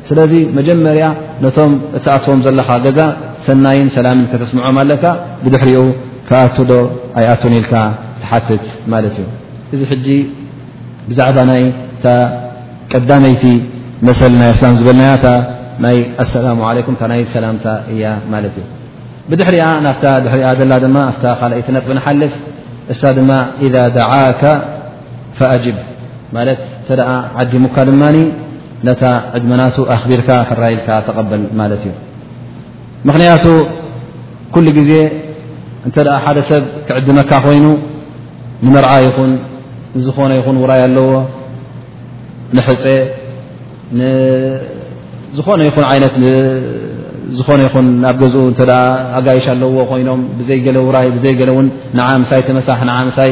A: ስለዚ መጀመርያ ነቶም እትኣትዎም ዘለኻ ገዛ ሰናይን ሰላምን ከተስምዖም ኣለካ ብድሕሪኡ ክኣቱ ዶ ኣይኣቱን ኢልካ ትሓትት ማለት እዩ እዚ ሕጂ ብዛዕባ ናይ ታ ቀዳመይቲ መሰል ናይ ኣስላም ዝበልናያ ታ ናይ ኣሰላሙ ዓለይኩም ታ ናይ ሰላምታ እያ ማለት እዩ ብድሕሪኣ ናፍታ ድሕሪኣ ዘላ ድማ ኣፍታ ካልኣይቲ ነጥቢ ንሓልፍ እሳ ድማ ኢዛ ደዓካ ፈኣጅብ ማለት እተ ዓዲሙካ ድማ ነታ ዕድመናቱ ኣኽቢርካ ሕራይልካ ተቐበል ማለት እዩ ምኽንያቱ ኩሉ ግዜ እንተ ሓደ ሰብ ክዕድመካ ኮይኑ ንመርዓ ይኹን ንዝኾነ ይኹን ውራይ ኣለዎ ንሕፀ ንዝኾነ ይኹን ዓይነት ዝኾነ ይኹን ናብ ገዝ እተ ኣጋይሽ ኣለዎ ኮይኖም ብዘይገለ ውራይ ብዘይገለ እውን ንዓ ምሳይ ተመሳሕ ንዓ ምሳይ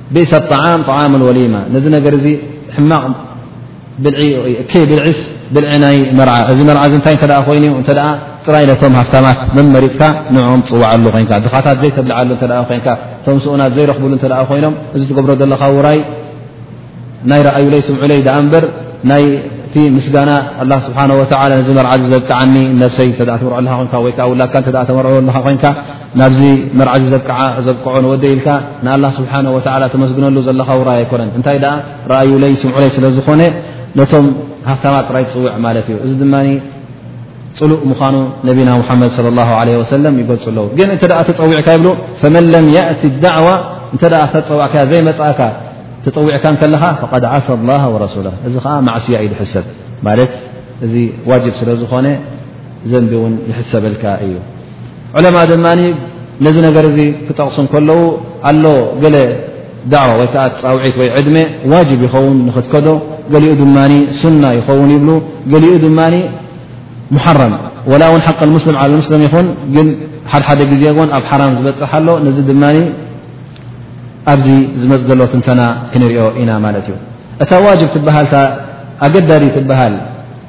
A: ቢእሰ ጣዓም ጣዓም ወሊማ ነዚ ነገር እዚ ሕማቕ ብልዒ እከይ ብልዒስ ብልዒ ናይ መርዓ እዚ መርዓ እዚ እንታይ እተ ኮይኑ እተ ጥራይ ነቶም ሃፍታማት መመሪፅካ ንዕኦም ትፅዋዓሉ ኮይንካ ድኻታት ዘይተብልዓሉ እተ ኮይንካ እቶም ስኡናት ዘይረኽብሉ እተ ኮይኖም እዚ ትገብሮ ዘለካ ውራይ ናይ ረኣዩለይ ስምዑለይ ዳኣ እምበር ናይቲ ምስጋና ኣላ ስብሓን ወላ ነዚ መርዓ ዚ ዘብቅዓኒ ነብሰይ እተ ትምርዖ ኣለካ ኮይንካ ወይከዓ ውላድካ እተ ተመርዑ ኣለካ ኮይንካ ናብዚ መርዓዚ ዘብቅዖ ንወደይ ኢልካ ንኣላ ስብሓን ወላ ተመስግነሉ ዘለካ ውራይ ኣይኮነን እንታይ ደኣ ረኣዩለይ ስምዑለይ ስለ ዝኾነ ነቶም ሃፍታማ ጥራይ ትፅውዕ ማለት እዩ እዚ ድማ ፅሉእ ምዃኑ ነቢና ሙሓመድ ለ ላ ለ ወሰለም ይገልፁ ኣለዉ ግን እንተ ተፀዊዕካ ይብሉ ፈመን ለም ያእቲ ዳዕዋ እንተ ክተፀዋዕካያ ዘይመፅእካ ተፀዊዕካ ከለኻ ፈቐድ ዓሳ ላ ወረሱላ እዚ ከዓ ማዕስያ እዩ ዝሕሰብ ማለት እዚ ዋጅብ ስለ ዝኾነ ዘንቢ እውን ይሕሰበልካ እዩ ዑለማ ድማ ነዚ ነገር እዚ ክጠቕሱ ከለዉ ኣሎ ገለ ዳዕዋ ወይ ከዓ ፃውዒት ወይ ዕድመ ዋጅብ ይኸውን ንኽትከዶ ገሊኡ ድማ ሱና ይኸውን ይብሉ ገሊኡ ድማ ሙሓረም ወላ እውን ሓቂ ሙስሊም ዓለ ሙስሊም ይኹን ግን ሓደሓደ ግዜ እውን ኣብ ሓራም ዝበፅሕ ኣሎ ነዚ ድማ ኣብዚ ዝመፅ ዘሎ ትንተና ክንሪኦ ኢና ማለት እዩ እታ ዋጅብ ትበሃልታ ኣገዳዲ ትበሃል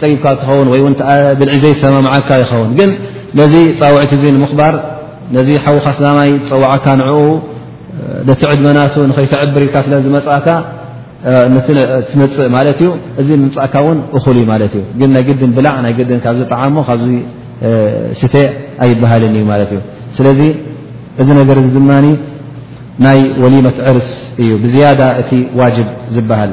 A: ጸጊብካ ትኸውን ወይ ውን ብልዒ ዘይሰማምዓካ ይኸውን ግን ነዚ ፃውዒት እዚ ንምኽባር ነዚ ሓዉካ ስላማይ ዝፀዋዓካ ንዕኡ ነቲ ዕድመናቱ ንኸይተዕብር ኢልካ ስለ ዝመፅእካ ትመፅእ ማለት እዩ እዚ ምምፃእካ እውን እኹል እዩ ማለት እዩ ግን ናይ ግድን ብላዕ ናይ ግድን ካብ ዝጠዓሞ ካብዚ ስተ ኣይበሃልን እዩ ማለት እዩ ስለዚ እዚ ነገር እዚ ድማ ናይ ወሊመት ዕርስ እዩ ብዝያዳ እቲ ዋጅብ ዝበሃል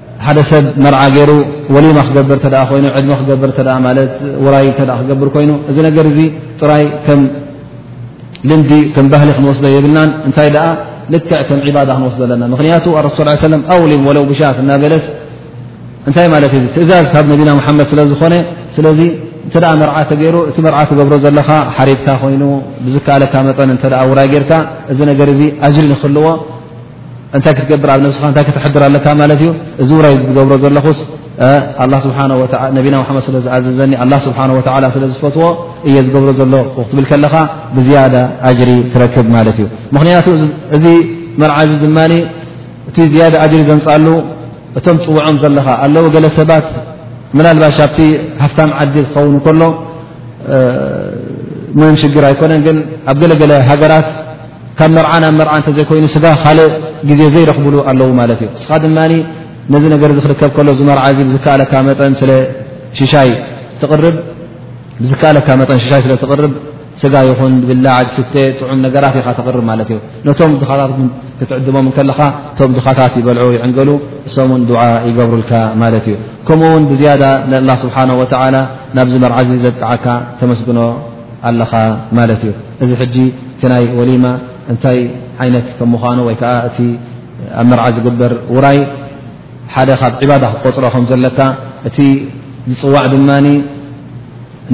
A: ሓደ ሰብ መርዓ ገይሩ ወሊማ ክገብር ተ ኮይኑ ዕድሚ ክገብር ተ ማለት ውራይ ተ ክገብር ኮይኑ እዚ ነገር እዚ ጥራይ ከም ልምዲ ከም ባህሊ ክንወስዶ የብልናን እንታይ ደኣ ልክዕ ከም ዒባዳ ክንወስዶ ኣለና ምክንያቱ ኣረሱ ስ ሰለም ኣውሊም ወለው ብሻት እናበለስ እንታይ ማለት እዩ ትእዛዝ ካብ ነቢና ሓመድ ስለ ዝኾነ ስለዚ እንተ መርዓ ተገይሩ እቲ መርዓ ትገብሮ ዘለኻ ሓሪድካ ኮይኑ ብዝከኣለካ መጠን እተ ውራይ ጌርካ እዚ ነገር እዚ ኣጅሪ ንክልዎ እንታይ ክትገብር ኣብ ነብስኻ እንታይ ከተሕድር ኣለካ ማለት እዩ እዚ ውራይ ዝገብሮ ዘለኹስ ስብሓ ነቢና ሓመድ ስለ ዝኣዘዘኒ ኣ ስብሓ ወላ ስለ ዝፈትዎ እየ ዝገብሮ ዘሎ ክትብል ከለኻ ብዝያዳ ኣጅሪ ትረክብ ማለት እዩ ምኽንያቱ እዚ መርዓ እዚ ድማ እቲ ዝያዳ ኣጅሪ ዘምፃሉ እቶም ፅውዖም ዘለኻ ኣለዉ ገለ ሰባት ምናልባሽ ኣብቲ ሃፍታም ዓዲ ክኸውን ከሎ ምንም ሽግር ኣይኮነን ግን ኣብ ገለገለ ሃገራት ካብ መርዓ ናብ መርዓ እንተዘይኮይኑ ስጋ ካልእ ግዜ ዘይረኽብሉ ኣለዉ ማለት እዩ እስኻ ድማ ነዚ ነገር እዚ ክርከብ ከሎ እዚ መርዓ እዚ ብዝከኣለካ መጠን ስለ ሽሻይ ትቕርብ ብዝከኣለካ መጠን ሽሻይ ስለ ትቕርብ ስጋ ይኹን ብላዕ ዝስተ ጥዑም ነገራት ኢኻ ተቕርብ ማለት እዩ ነቶም ድኻታት ክትዕድሞም ከለኻ እቶም ድኻታት ይበልዑ ይዕንገሉ እሶም ውን ድዓ ይገብሩልካ ማለት እዩ ከምኡ ውን ብዝያዳ ንኣላ ስብሓን ወተዓላ ናብዚ መርዓ እዚ ዘብቅዓካ ተመስግኖ ኣለኻ ማለት እዩ እዚ ሕጂ እቲ ናይ ወሊማ እንታይ ዓይነት ከም ምዃኑ ወይ ከዓ እቲ ኣብ መርዓ ዝግበር ውራይ ሓደ ካብ ዕባዳ ክትቆፅሮ ከም ዘለካ እቲ ዝፅዋዕ ድማ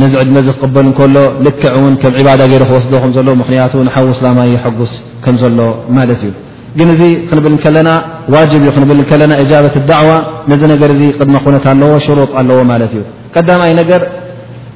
A: ነዚ ዕድመ ዚ ክቕበል እንከሎ ልክዕ እውን ከም ዕባዳ ገይሩ ክወስዶ ከም ዘለ ምኽንያቱ ንሓዊ እስላማይ የሐጉስ ከም ዘሎ ማለት እዩ ግን እዚ ክንብል ከለና ዋጅብ እዩ ክንብል ከለና እጃበት ዳዕዋ ነዚ ነገር እዚ ቅድመ ኩነት ኣለዎ ሽሩጥ ኣለዎ ማለት እዩ ቀዳማይ ነገር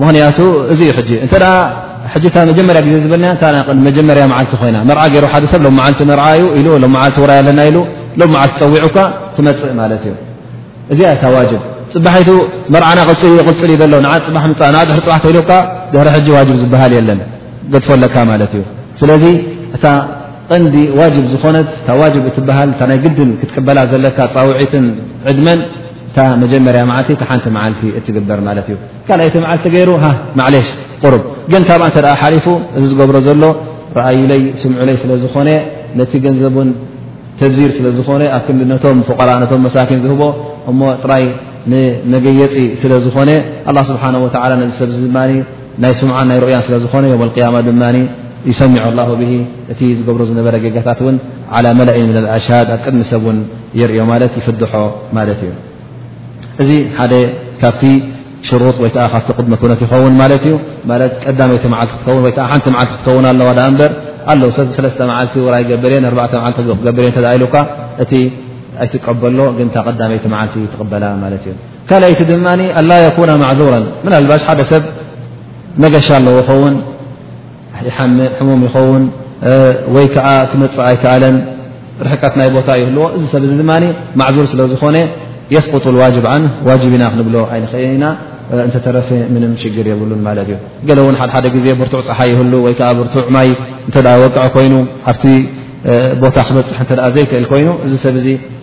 A: ምክንያቱ እዚ ዩ ሕጂ እተ ሕጂ እታ መጀመርያ ግዜ ዝበልና መጀመርያ መዓልቲ ኮይና መርዓ ገይሩ ሓደ ሰብ ሎ መዓልቲ መርዓ እዩ ኢሉ ሎ መዓልቲ ውራይ ኣለና ኢሉ ሎ መዓልቲ ፀዊዑ እኳ ትመፅእ ማለት እዩ እዚኣ እታ ዋጅብ ፅባሒቱ መርዓና ቅፅል ይቕፅል እዩ ዘሎ ንዓ ፅባሕ ምፃ ን ድሕሪ ፅባሕ ተይሉካ ድሕሪ ሕጂ ዋጅብ ዝበሃል የለን ገድፎ ኣለካ ማለት እዩ ስለዚ እታ ቐንዲ ዋጅብ ዝኾነት እታ ዋጅብ እትበሃል እታ ናይ ግድን ክትቅበላ ዘለካ ፃውዒትን ዕድመን እታ መጀመርያ መዓልቲ ቲ ሓንቲ መዓልቲ እትግበር ማለት እዩ ካልኣይቲ መዓልቲ ገይሩ ሃ ማዕሌሽ ቁሩብ ግን ካብኣ እንተ ሓሊፉ እዚ ዝገብሮ ዘሎ ረኣዩለይ ስምዑለይ ስለ ዝኾነ ነቲ ገንዘብ ውን ተብዚር ስለ ዝኾነ ኣብ ክንዲ ነቶም ፍቀራ ነቶም መሳኪን ዝህቦ እሞ ጥራይ ንመገየፂ ስለ ዝኾነ ኣላ ስብሓን ወላ ነዚ ሰብ ድማ ናይ ስምዓን ናይ ርእያን ስለ ዝኾነ ዮም ኣልቅያማ ድማ ይሰሚዑ ላ ብ እቲ ዝገብሮ ዝነበረ ጌጋታት እውን ዓላ መላእን ምን ኣልኣሽሃድ ኣብ ቅድሚ ሰብ እውን የርእዮ ማለት ይፍድሖ ማለት እዩ እዚ ሓደ ካብቲ ሽሩጥ ወይ ከዓ ካብቲ ቅድሚ ኩነት ይኸውን ማለት እዩ ማለት ቀዳመይቲ መዓልቲ ክትከውን ወይከዓ ሓንቲ መዓልቲ ክትከውን ኣለዋ ዳኣ እምበር ኣሎ ሰብ ሰለስተ መዓልቲ ወራ ይገብር እየ ንርባዕተ መዓልቲ ክገብር እየ እተ ኢሉካ እቲ ኣይትቀበሎ ግን እታ ቀዳመይቲ መዓልቲ ትቕበላ ማለት እዩ ካልኣይቲ ድማ ኣላ የኩና ማዕዙራ ምናልባሽ ሓደ ሰብ መገሻ ኣለዎ ይኸውን ሕሙም ይኸውን ወይ ከዓ ክመፅእ ኣይከኣለን ርሕቀት ናይ ቦታ ይህልዎ እዚ ሰብ እዚ ድማ ማዕዙር ስለ ዝኾነ የስቁጡ ዋጅብ ዓን ዋጅብ ኢና ክንብሎ ኣይንኽእል ኢና እንተተረፈ ምንም ሽግር የብሉን ማለት እዩ ገለ እውን ሓደሓደ ግዜ ብርቱዕ ፀሓይ ይህሉ ወይ ከዓ ብርቱዕ ማይ እንተ ወቅዐ ኮይኑ ኣብቲ ቦታ ክበፅሕ እተ ዘይክእል ኮይኑ እዚ ሰብ እዚ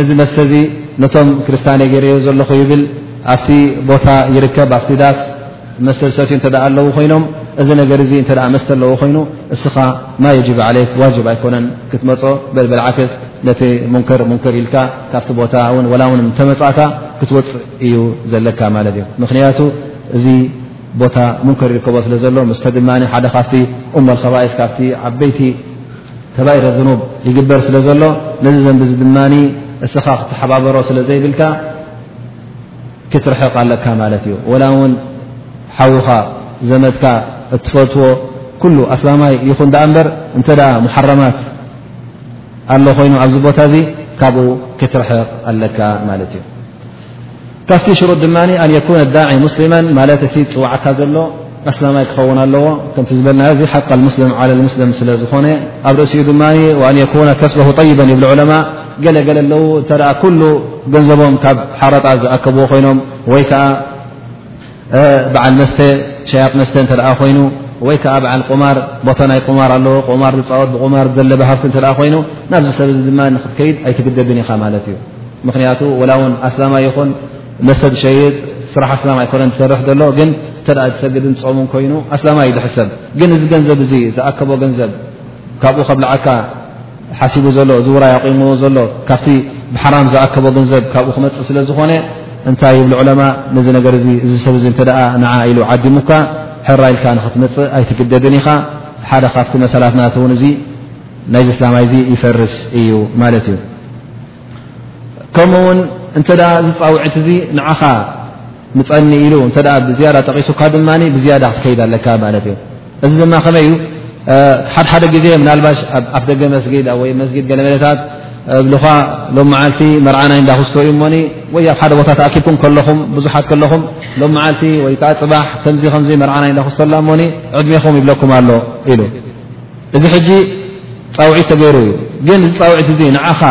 A: እዚ መስተ እዚ ነቶም ክርስታኔ ገይረዮ ዘለኹ ይብል ኣብቲ ቦታ ይርከብ ኣብቲ ዳስ መስተ ዝሰትዩ እተ ኣለዉ ኮይኖም እዚ ነገር እዚ እተ መስተ ኣለዎ ኮይኑ እስኻ ማ የጅብ ዓለይክ ዋጅብ ኣይኮነን ክትመፆ በልበልዓክስ ነቲ ሙንከር ሙንከር ኢልካ ካብቲ ቦታ ውን ወላ ውን እተመፃእካ ክትወፅእ እዩ ዘለካ ማለት እዩ ምክንያቱ እዚ ቦታ ሙንከር ይርከቦ ስለ ዘሎ ምስተ ድማ ሓደ ካብቲ እመልከባኢስ ካብቲ ዓበይቲ ከባይረ ዝኑብ ይግበር ስለ ዘሎ ነዚ ዘንቢ እዚ ድማ እስኻ ክትሓባበሮ ስለ ዘይብልካ ክትርሕቕ ኣለካ ማለት እዩ ወላ እውን ሓዉኻ ዘመትካ እትፈትዎ ኩሉ ኣስላማይ ይኹን ዳኣ እምበር እንተ ሙሓረማት ኣሎ ኮይኑ ኣብዚ ቦታ እዚ ካብኡ ክትርሕቕ ኣለካ ማለት እዩ ካብቲ ሽሩጥ ድማ ኣን የኩነ ዳዒ ሙስሊማ ማለት እቲ ፅዋዕካ ዘሎ ኣስላማይ ክኸውን ኣለዎ ከምቲ ዝበልና እዚ ሓቃ ሙስሊም ዓለ ሙስሊም ስለ ዝኾነ ኣብ ርእሲኡ ድማ ኣን የኩነ ከስበሁ ጠይበን ይብሉ ዑለማ ገለገለ ኣለዉ እተ ኩሉ ገንዘቦም ካብ ሓረጣ ዝኣከብዎ ኮይኖም ወይ ከዓ በዓል መስተ ሸያጥ መስተ እተ ኮይኑ ወይ ከዓ በዓል ቁማር ቦታ ናይ ቁማር ኣለዎ ቁማር ዝፃወት ብቁማር ዘለበ ሃፍቲ እተ ኮይኑ ናብዚ ሰብ ዚ ድማ ንክትከይድ ኣይትግደብን ኢኻ ማለት እዩ ምክንያቱ ወላ እውን ኣስላማ ይኹን መስተ ዝሸይጥ ስራሕ ኣስላማ ኣይኮነ ዝሰርሕ ዘሎ ግን እተ ዝሰግድን ዝፀሙን ኮይኑ ኣስላማ እዩ ዝሕሰብ ግን እዚ ገንዘብ እዚ ዝኣከቦ ገንዘብ ካብኡ ከብልዓካ ሓሲቡ ዘሎ እዚ ውራይ ኣቑምዎ ዘሎ ካብቲ ብሓራም ዝኣከቦ ገንዘብ ካብኡ ክመፅእ ስለ ዝኾነ እንታይ ይብሉ ዑለማ ነዚ ነገር እዚ እዚ ሰብ እዚ እንተ ንዓ ኢሉ ዓዲሙካ ሕራ ኢልካ ንክትመፅእ ኣይትግደድን ኢኻ ሓደ ካብቲ መሰላት ናትውን እዚ ናይዚ እስላማይ እዚ ይፈርስ እዩ ማለት እዩ ከምኡ ውን እንተ ዝፃውዒት እዚ ንዓኻ ምፀኒ ኢሉ እተ ብዝያዳ ጠቂሱካ ድማ ብዝያዳ ክትከይድ ኣለካ ማለት እዩ እዚ ድማ ከመይ እዩ ሓደሓደ ግዜ ምናልባሽ ኣኣፍ ደገ መስጊድ ወይ መስጊድ ገለመለታት እብልኻ ሎ መዓልቲ መርዓናይ እንዳክስቶ እዩ ሞኒ ወይ ኣብ ሓደ ቦታ ተኣኪብኩም ከለኹም ብዙሓት ከለኹም ሎ መዓልቲ ወይ ከዓ ፅባሕ ከምዚ ከምዚ መርዓናይ እዳክስቶላ ሞኒ ዕድሜኹም ይብለኩም ኣሎ ኢሉ እዚ ሕጂ ፃውዒት ተገይሩ እዩ ግን እዚ ፃውዒት እዚ ንዓኻ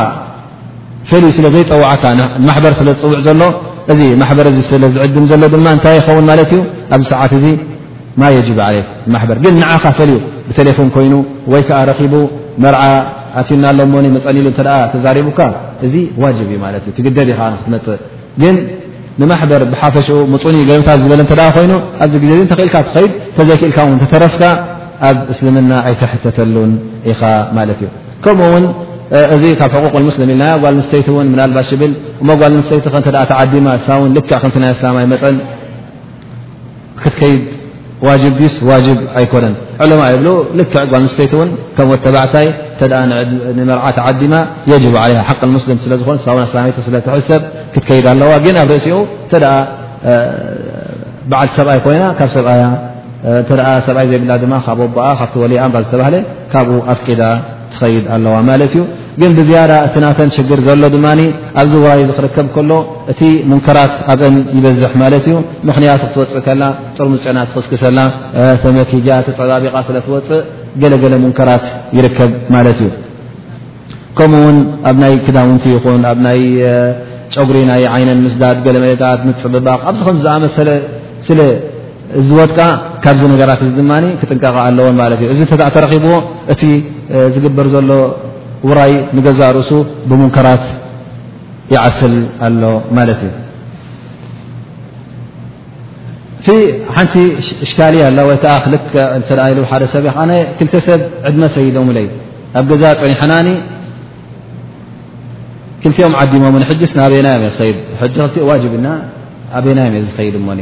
A: ፈልዩ ስለ ዘይፀዋዕካ ንማሕበር ስለ ዝፅውዕ ዘሎ እዚ ማሕበር እዚ ስለ ዝዕድም ዘሎ ድማ እንታይ ይኸውን ማለት እዩ ኣብዚ ሰዓት እዚ ማ የጅብ ዓለይክ ማሕበር ግን ንዓኻ ፈልዩ ብቴሌፎን ኮይኑ ወይ ከዓ ረኺቡ መርዓ ኣትዩና ኣሎሞኒ መፀኒኢሉ እተ ተዛሪቡካ እዚ ዋጅብ እዩ ማለት እዩ ትግደድ ኢኻ ክትመፅእ ግን ንማሕበር ብሓፈሽኡ ምፁኒ ገምታት ዝበለ እተ ኮይኑ ኣብዚ ግዜ እተኽእልካ ትኸይድ እተዘይክእልካ ውን ተተረፍካ ኣብ እስልምና ኣይተሕተተሉን ኢኻ ማለት እዩ ከምኡ ውን እዚ ካብ ሕቁቅ ልሙስሊም ኢልና ጓል ንስተይቲ ውን ምናልባሽ ብል እሞ ጓል ንስተይቲ ከ ተዓዲማ ሳውን ልክዕ ከምቲ ናይ ኣስላማይ መጠን ክትከይድ ዋጅብ ዲስ ዋጅብ ኣይኮነን ዕለማ ይብሉ ልክዕ ጓል ንስተይቲ እውን ከም ወተባዕታይ እተ ንመርዓ ተዓዲማ የጅቡ ዓለይሃ ሓቂ ሙስሊም ስለ ዝኾነ ሳውን ኣስላመይቲ ስለ ትሕሰብ ክትከይድ ኣለዋ ግን ኣብ ርእሲኡ እተ በዓልቲ ሰብኣይ ኮይና ካብ ሰብኣያ እተ ሰብኣይ ዘይብላ ድማ ካብ ኣቦኣ ካብቲ ወሊኣ እባ ዝተባህለ ካብኡ ኣፍቂዳ ትኸይድ ኣለዋ ማለት እዩ ግን ብዝያዳ እቲ ናተን ሽግር ዘሎ ድማ ኣብዚ ዋይ ዚ ክርከብ ከሎ እቲ ሙንከራት ኣብእን ይበዝሕ ማለት እዩ ምኽንያቱ ክትወፅእ ከላ ጥርሙዝ ጨና ትኽስክሰላ ተመኪጃ ተፀባቢቓ ስለ ትወፅእ ገለገለ ሙንከራት ይርከብ ማለት እዩ ከምኡ ውን ኣብ ናይ ክዳውንቲ ይኹን ኣብ ናይ ጨጉሪ ናይ ዓይነን ምስዳድ ገለመለታት ምፅብባቕ ኣብዚ ከም ዝኣመሰለ ስለ ዝወድቃ ካብዚ ነገራት እዚ ድማ ክጥንቀቃ ኣለዎን ማለት እዩ እዚ እተ ተረኪብዎ እቲ ዝግበር ዘሎ ውራይ ንገዛእ ርእሱ ብሙንከራት ይዓስል ኣሎ ማለት እዩ እቲ ሓንቲ እሽካሊ ኣላ ወይ ከዓ ክልክዕ እተ ኢሉ ሓደ ሰብ ኣ ክልተ ሰብ ዕድመ ሰይዶምለይ ኣብ ገዛ ፀኒሐናኒ ክልቲኦም ዓዲሞም ሕጅስ ናበና እዮም ዝኸይድ ሕጂ ክልቲኦ ዋጅብና ኣበና እዮም ዝኸይድ እሞኒ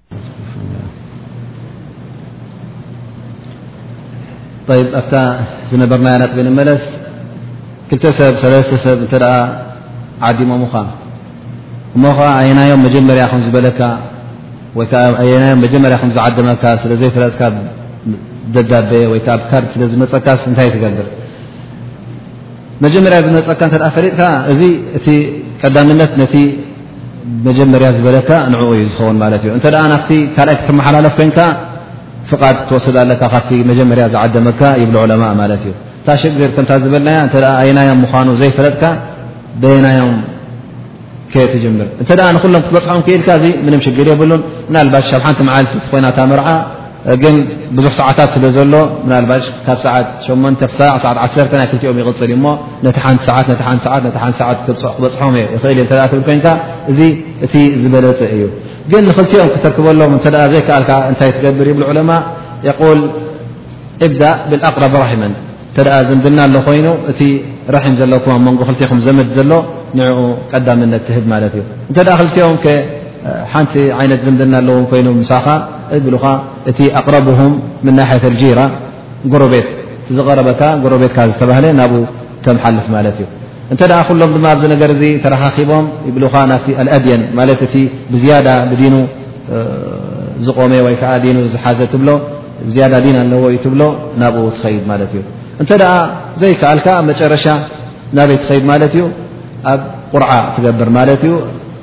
A: ኣብታ ዝነበርናያ ነጥቢ ንመለስ ክልተ ሰብ ሰለስተ ሰብ እንተ ዓዲሞምኻ እሞ ኸዓ ኣየናዮም መጀመርያ ከም ዝበለካ ወይ ከዓ ኣየናዮም መጀመርያ ከም ዝዓደመካ ስለ ዘይፈለጥካ ደብዳቤ ወይ ከዓ ብካርድ ስለ ዝመፀካስ እንታይ ትገብር መጀመርያ ዝመፀካ እተ ፈሊጥካ እዚ እቲ ቀዳምነት ነቲ መጀመርያ ዝበለካ ንዕኡ እዩ ዝኸውን ማለት እዩ እንተ ናብቲ ካልኣይ ክትመሓላለፍ ኮንካ ፍቓድ ክትወስድ ኣለካ ካብቲ መጀመርያ ዝዓደመካ ይብሉ ዑለማ ማለት እዩ እታ ሽግር ከምታ ዝበልናያ እተ ኣየናዮም ምኳኑ ዘይፈለጥካ በየናዮም ከየ ትጀምር እንተ ንኩሎም ክትበፅሖም ክኢልካ እዚ ምንም ሽግር የብሉን ምናልባሽ ብ ሓንቲ መዓልቲ ኮይና እታ መርዓ ግን ብዙሕ ሰዓታት ስለ ዘሎ ምናልባሽ ካብ ሰዓት ሸሞንተ ክሳዕ ሰዓት ዓሰርተ ናይ ክልቲኦም ይቕፅል እዩ እሞ ነቲ ሓንቲ ሰዓት ነቲ ሓንቲ ሰዓት ነቲ ሓንቲ ሰዓት ክበፅሖም እየ እኽእል እየ እተ ትብል ኮይንካ እዚ እቲ ዝበለፀ እዩ ግን ንክልቲኦም ክተርክበሎም እንተ ዘይከኣልካ እንታይ ትገብር ይብሉ ዑለማ የቁል እብዳ ብልኣቅረብ ራሒመን እተ ዝምድና ኣሎ ኮይኑ እቲ ራሒም ዘለኩም ኣብ መንጎ ክልቲኹም ዘመድ ዘሎ ንዕኡ ቀዳምነት ትህብ ማለት እዩ እንተ ክልቲኦም ሓንቲ ዓይነት ዝምድና ኣለዎም ኮይኖም ምሳኻ እብሉኻ እቲ ኣቅረብም ምን ናሕያት ኣልጂራ ጎረቤት ዝቀረበካ ጎረቤትካ ዝተባህለ ናብ ተምሓልፍ ማለት እዩ እንተ ኩሎም ድማ ኣብዚ ነገር እዚ ተረኻኺቦም ይብሉኻ ናብቲ ኣልኣድየን ማለት እቲ ብዝያዳ ብዲኑ ዝቆመ ወይ ከዓ ዲኑ ዝሓዘ ትብሎ ብዝያዳ ዲን ኣለዎ እዩ ትብሎ ናብኡ ትኸይድ ማለት እዩ እንተ ዘይከኣልካ ኣብ መጨረሻ ናበይ ትኸይድ ማለት እዩ ኣብ ቁርዓ ትገብር ማለት እዩ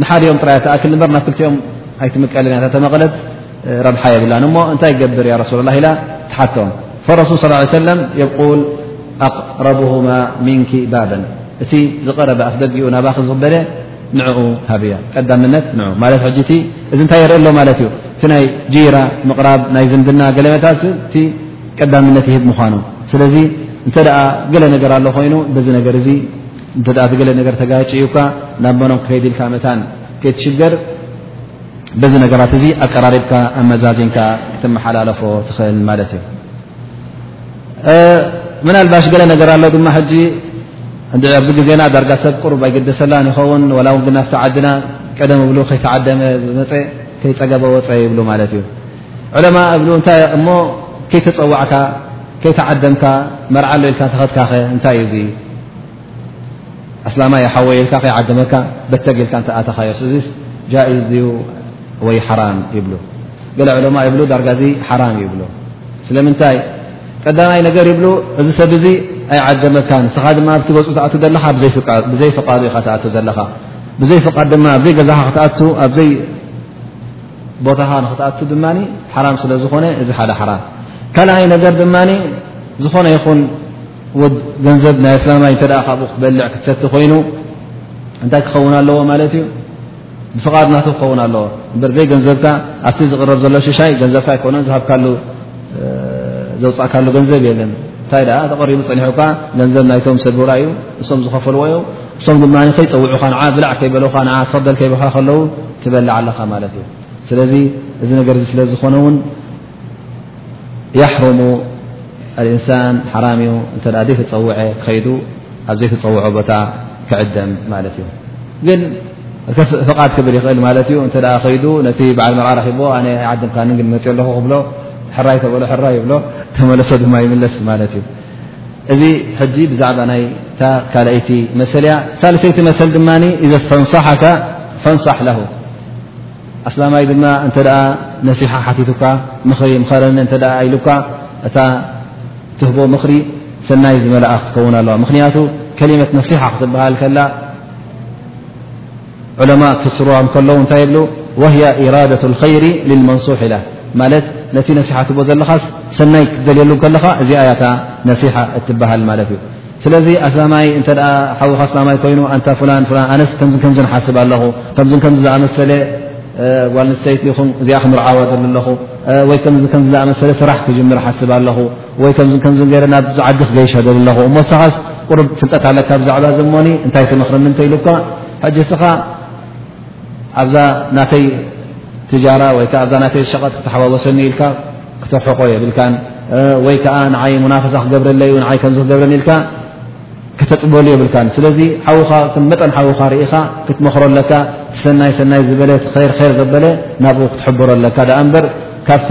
A: ንሓደኦም ጥራያ ትኣክል እበር ናብ ክልቲኦም ኣይትምቀልን እያ ተመቐለት ረብሓ የብላን እሞ እንታይ ገብር ያ ረሱላ ላ ኢላ ትሓቶም ፈረሱል ስ ሰለም የብቁል ኣቅረብሁማ ምንኪ ባበን እቲ ዝቐረበ ኣፍ ደጊኡ ናባኺ ዝበለ ንዕኡ ሃብያ ቀዳምነት ን ማለት ሕጂ እቲ እዚ እንታይ የርኢ ኣሎ ማለት እዩ እቲ ናይ ጂራ ምቕራብ ናይ ዝምድና ገለመታት እቲ ቀዳምነት ይህብ ምኳኑ ስለዚ እንተ ገለ ነገር ኣሎ ኮይኑ በዚ ነገር እዚ እንተ ብገለ ነገር ተጋጭዩካ ናብ መኖም ክከይድ ኢልካ መታን ከይትሽገር በዚ ነገራት እዚ ኣቀራሪብካ ኣመዛዚንካ ክትመሓላለፎ ትኽእል ማለት እዩ ምናልባሽ ገለ ነገር ኣሎ ድማ ሕጂ ኣብዚ ግዜና ዳርጋ ሰብ ቅሩብ ኣይገደሰላን ይኸውን ዋላ ውን ግናፍቲ ዓድና ቀደም እብሉ ከይተዓደመ ዝመፀ ከይፀገበ ወፀ ይብሉ ማለት እዩ ዕለማ እብሉ እንታይ እሞ ከይተፀዋዕካ ከይተዓደምካ መርዓ ሎ ኢልካ ተኸትካኸ እንታይ እዩ እዙ ኣስላማ ይሓወይ ኢልካ ከይዓደመካ በተግ ኢልካ እተ ኣተኻዮስ እዚ ጃኢዝ ድዩ ወይ ሓራም ይብሉ ገለ ዕለማ ይብሉ ዳርጋ እዙ ሓራም ይብሉ ስለምንታይ ቀዳማይ ነገር ይብሉ እዚ ሰብ እዚ ኣይዓደመካን ንስኻ ድማ ኣብቲ ገፁ ትኣ ዘለኻ ብዘይ ፍቓዱ ኢኻ ትኣ ዘለኻ ብዘይ ፍቓድ ድማ ኣብዘይ ገዛኻ ክትኣቱ ኣብዘይ ቦታኻ ንክትኣቱ ድማ ሓራም ስለ ዝኾነ እዚ ሓደ ሓራም ካልኣይ ነገር ድማ ዝኾነ ይኹን ገንዘብ ናይ ኣስላማይ እተ ካብኡ ክትበልዕ ክትሰቲ ኮይኑ እንታይ ክኸውን ኣለዎ ማለት እዩ ብፍቓድ ናቱ ክኸውን ኣለዎ እበር ዘይ ገንዘብካ ኣብቲ ዝቕረብ ዘሎ ሽሻይ ገንዘብካ ኣይኮነን ዝሃብካሉ ዘውፃእካሉ ገንዘብ የለን እንታይ ኣ ተቐሪቡ ፀኒሑካ ገንዘብ ናይቶም ሰብብራ እዩ እሶም ዝኸፈልዎ ዮ እሶም ድማ ከይፀውዑካ ን ብላዕ ከይበለካ ን ፈደል ከይበካ ከለዉ ትበልዕ ኣለካ ማለት እዩ ስለዚ እዚ ነገር ስለ ዝኾነውን የሕሩሙ ኣልእንሳን ሓራም እዩ እንተ ዘይተፀውዐ ከይዱ ኣብ ዘይተፀውዖ ቦታ ክዕደም ማለት እዩ ግን ፍቓድ ክብል ይኽእል ማለት እዩ እተ ከይዱ ነቲ በዓል መርዓ ረኪቦ ኣነ ኣይዓድምካ ግን መፅ ኣለኹ ክብሎ ሕራይ ተበሎ ሕራይ ይብሎ ተመለሶ ድማ ይምለስ ማለት እዩ እዚ ሕጂ ብዛዕባ ናይ እታ ካልኣይቲ መሰል እያ ሳልሰይቲ መሰል ድማ ኢዘ ስተንሳሓካ ፈንሳሕ ለሁ ኣስላማይ ድማ እንተ ነሲሓ ሓቲቱካ ምኽሪ ምኸረኒ እንተ ኣይሉካ እታ ትህቦ ምኽሪ ሰናይ ዝመልኣ ክትከውን ኣለዋ ምኽንያቱ ከሊመት ነሲሓ ክትበሃል ከላ ዑለማ ክፍስርዋ ከለዉ እንታይ ይብሉ ወህያ ኢራደት ልኸይሪ ልልመንሱሕ ኢላ ማለት ነቲ ነሲሓ ትቦ ዘለኻስ ሰናይ ክትደልየሉ ከለኻ እዚኣያታ ነሲሓ እትበሃል ማለት እዩ ስለዚ ኣስላማይ እተ ሓውካ ኣስላማይ ኮይኑ ኣንታ ፍላን ፍላን ኣነስ ከምዚ ከምዚ ሓስብ ኣለኹ ከምዚ ከምዚ ዝኣመሰለ ጓል ንስተይቲ ይኹም እዚኣ ክምርዓወ ዘሉ ኣለኹ ወይ ከምዚ ከምዚ ዝኣመሰለ ስራሕ ክጅምር ሓስብ ኣለኹ ወይ ከምዚ ከምዚ ገይረ ናብ ብዙ ዓዲ ክገይሸ ዘሉ ኣለኹ እሞሳኻስ ቁርብ ፍልጠት ኣለካ ብዛዕባ ዝሞኒ እንታይ ትመክርኒ እንተኢሉ እኳ ሕጂ ስኻ ኣብዛ ናተይ ትጃራ ወይ ከዓ ኣብዛ ናተይ ሸቐጥ ክተሓዋወሰኒ ኢልካ ክተርሕቆ የብልካን ወይ ከዓ ንዓይ ሙናፍሳ ክገብረለይ ዩ ንዓይ ከምዚ ክገብረኒ ኢልካ ከተፅበሉ የብልካን ስለዚ ሓዉኻ ከም መጠን ሓዉኻ ርኢኻ ክትመኽሮ ኣለካ ሰናይ ሰናይ ዝበለ ር ር ዘበለ ናብኡ ክትሕብሮ ኣለካ ዳኣ እምበር ካብቲ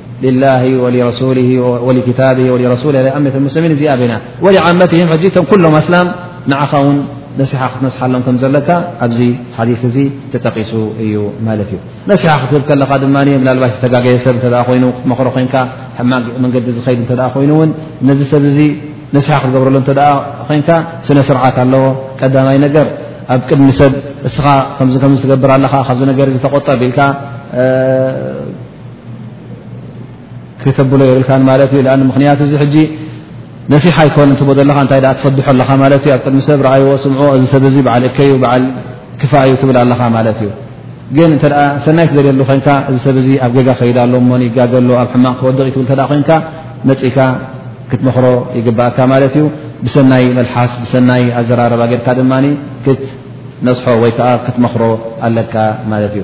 A: ሊላሂ ወሊረሱሊ ወሊክታቢ ወሊረሱሊ ኣመት ሙስሊሚን እዚኣ በና ወሊዓመትህም ሕጂ እቶም ኩሎም ኣስላም ንዓኻ ውን ነሲሓ ክትነስሓሎም ከም ዘለካ ኣብዚ ሓዲ እዚ ተጠቒሱ እዩ ማለት እዩ ነሲሓ ክትህብ ከለኻ ድማ ምላልባሽ ዝተጋገየ ሰብ እተ ኮይኑ ክትመክሮ ኮንካ ሕማግ መንገዲ ዝኸይድ እተ ኮይኑ እውን ነዚ ሰብ እዚ ነሲሓ ክትገብረሉ እተ ኮንካ ስነ ስርዓት ኣለዎ ቀዳማይ ነገር ኣብ ቅድሚ ሰብ እስኻ ከምዚ ከምዚ ትገብር ኣለኻ ካብዚ ነገር እዚ ተቆጠብ ኢልካ ክተብሎ የብልካ ማለት እዩ ምክንያቱ እዚ ሕጂ ነሲሓ ኣይኮን ትቦ ዘለካ እንታይ ትፈድሖ ኣለካ ማለት እዩ ኣብ ቅድሚ ሰብ ረኣይዎ ስምዖ እዚ ሰብ እዚ በዓል እከዩ በዓል ክፋእ እዩ ትብል ኣለካ ማለት እዩ ግን እተ ሰናይ ትደልየሉ ኮንካ እዚ ሰብ እዚ ኣብ ገጋ ከይዳ ኣሎ ሞ ይጋገሎ ኣብ ሕማቕ ክወድቕ ትብል ተ ኮንካ መፅእካ ክትመክሮ ይግባእካ ማለት እዩ ብሰናይ መልሓስ ብሰናይ ኣዘራረባ ጌርካ ድማ ክትነስሖ ወይከዓ ክትመክሮ ኣለካ ማለት እዩ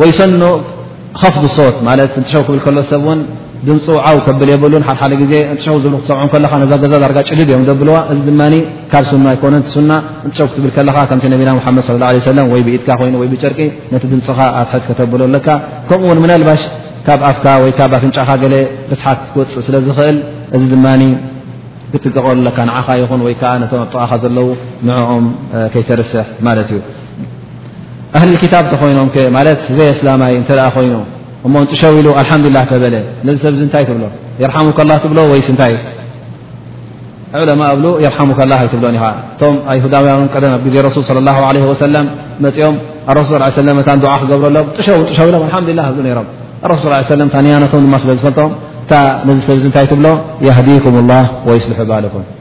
A: ወይ ሰኑ ኸፍዱ ሶት ማለት እንትሸው ክብል ከሎ ሰብ እውን ድምፁ ዓው ከብል የብሉን ሓሓደ ግዜ እንትሸው ዝብ ክትሰምዑ ከለካ ነዛ ገዛ ዳርጋ ጭልል እዮም ደብልዋ እዚ ድማ ካብ ሱና ኣይኮነን ሱና እንትሸው ክትብል ከለካ ከምቲ ነቢና ሓመድ ስ ለ ሰለም ወይ ብኢትካ ኮይኑ ወይ ብጨርቂ ነቲ ድምፅኻ ኣትሕት ከተብሎ ኣለካ ከምኡ ውን ምናልባሽ ካብ ኣፍካ ወይ ካብ ኣፍንጫኻ ገለ ርስሓት ክትወፅእ ስለ ዝኽእል እዚ ድማ ክትጥቀቀሉ ኣለካ ንዓኻ ይኹን ወይ ከዓ ነቶም ኣብ ጥቓኻ ዘለዉ ንዕኦም ከይተርስሕ ማለት እዩ ኣህሊ ክታብ እንተኾይኖም ከ ማለት ዘይ ኣስላማይ እንተ ኮይኑ እሞ ንጥሸው ኢሉ ኣልሓምዱላ ተበለ ነዚ ሰብ ዚ እንታይ ትብሎ የርሓሙከላ ትብሎ ወይስ እንታይ እዩ ዕለማ እብሉ የርሓሙከላ ኣይትብሎን ኢኻ እቶም ኣይሁዳውያን ቀደ ኣብ ግዜ ረሱል ለ ላ ለ ወሰለም መፂኦም ኣረሱል ስ ሰለም እታ ድዓ ክገብረሎም ጥሸው ጥሸው ኢሎም ኣልሓምዱላ ብሉ ነይሮም ኣረሱል ስ ሰለም ታንያነቶም ድማ ስለ ዝፈልጦም እታ ነዚ ሰብ ዚ እንታይ ትብሎ የህዲኩም ላ ወይስልሑ ባልኩም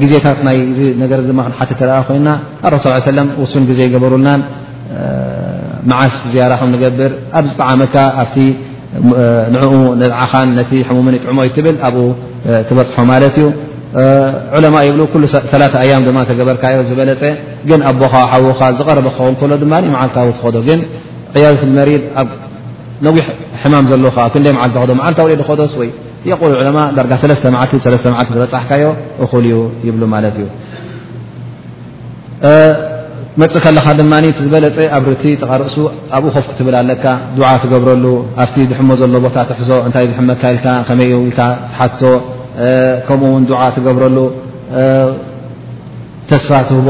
A: ግዜታት ናይ እዚ ነገር እዚ ድማ ክንሓትት ተደኣ ኮይና ኣረሱ ስ ሰለም ውሱን ግዜ ይገበሩልናን መዓስ ዝያራ ከም ንገብር ኣብ ዝጠዓመካ ኣብቲ ንኡ ንዓኻን ነቲ ሕሙምን ይጥዕሞ ዩ ትብል ኣብኡ ትበፅሖ ማለት እዩ ዑለማ ይብሉ ኩሉ ሰላተ ኣያም ድማ ተገበርካዮ ዝበለፀ ግን ኣቦኻ ሓዉካ ዝቐረበ ክኸውን ከሎ ድማ መዓልታዊ ትኸዶ ግን ዕያት መሪድ ኣብ ነዊሕ ሕማም ዘሎ ከ ክንደይ መዓልቲ ኸዶ መዓልታዊ ዶ ኸዶስ ወይ የቁል ዑለማ ዳርጋ ሰለስተ መዓልቲ ሰለስተ መዓልቲ ዝበፃሕካዮ እኹል እዩ ይብሉ ማለት እዩ መፅ ከለኻ ድማ እቲ ዝበለፀ ኣብ ርቲ ተቃርእሱ ኣብኡ ኮፍ ክትብል ኣለካ ዱዓ ትገብረሉ ኣብቲ ዝሕሞ ዘሎ ቦታ ትሕዞ እንታይ ዝሕመካ ኢልካ ከመይ ዩ ኢልካ ትሓቶ ከምኡ ውን ዱዓ ትገብረሉ ተስፋ ትህቦ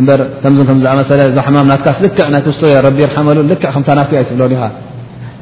A: እበር ከምዚ ከምዝኣመሰለ ዛሕማም ናትካ ልክዕ ናይ ክስቶ የ ረቢ ይርሓመሉ ልክዕ ከምታ ናት ኣይትብሎን ኢኻ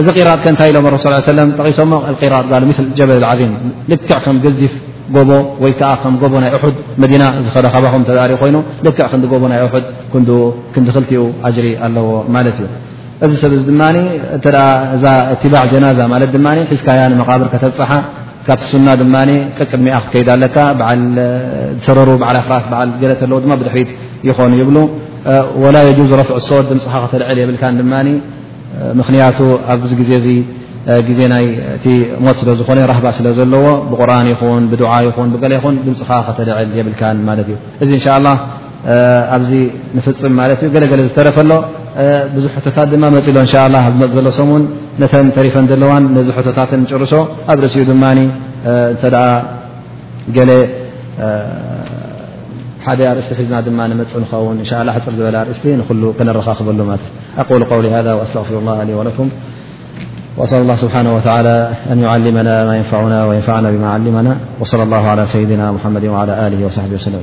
A: እዚ ቂራጥ ከ እንታይ ኢሎም ረሱ ስ ሰለም ጠቒሶሞ ቂራጥ ጋል ምል ጀበል ዓዚም ልክዕ ከም ገዚፍ ጎቦ ወይ ከዓ ከም ጎቦ ናይ እሑድ መዲና ዝኸደ ካባኹም ተዳሪ ኮይኑ ልክዕ ክንዲ ጎቦ ናይ እሑድ ክንዲ ክንዲ ክልቲኡ ኣጅሪ ኣለዎ ማለት እዩ እዚ ሰብ እዚ ድማ እተ እዛ እትባዕ ጀናዛ ማለት ድማ ሒዝካያ ንመቓብር ከተብፅሓ ካብቲ ሱና ድማ ቀቅድሚኣ ክትከይዳ ኣለካ በዓል ዝሰረሩ በዓል ኣፍራስ በዓል ገለ ተለዎ ድማ ብድሕሪት ይኾኑ ይብሉ ወላ የጁዝ ረፍዕ ሶወት ድምፅኻ ከተልዕል የብልካን ድማ ምኽንያቱ ኣብዚ ግዜ እዚ ግዜ ናይ እቲ ሞት ስለ ዝኾነ ራህባ ስለ ዘለዎ ብቁርን ይኹን ብድዓ ይኹን ብገለ ይኹን ድምፅኻ ከተልዕል የብልካን ማለት እዩ እዚ እንሻ ላ ኣብዚ ንፍፅም ማለት እዩ ገለገለ ዝተረፈ ኣሎ ብዙሕ ሕቶታት ድማ መፅሎ እንሻ ላ ኣብ ዝመፅ ዘሎ ሰሙን ነተን ተሪፈን ዘለዋን ነዚ ሕቶታት ንጭርሶ ኣብ ርእሲኡ ድማ እንተ ገለ ሓደ ኣርእስቲ ሒዝና ድማ ንመፅ ንኸውን እንሻ ላ ሕፅር ዝበለ ኣርእስቲ ንኩሉ ከነረኻክበሉ ማለት እዩ أقول قول هذا وأستغفر الله لي ولكم وأسأل الله سبحانه وتعالى أن يعلمنا ما ينفعنا وينفعنا بما علمنا وصلى الله على سيدنا محمد وعلى له وصحبه وسلم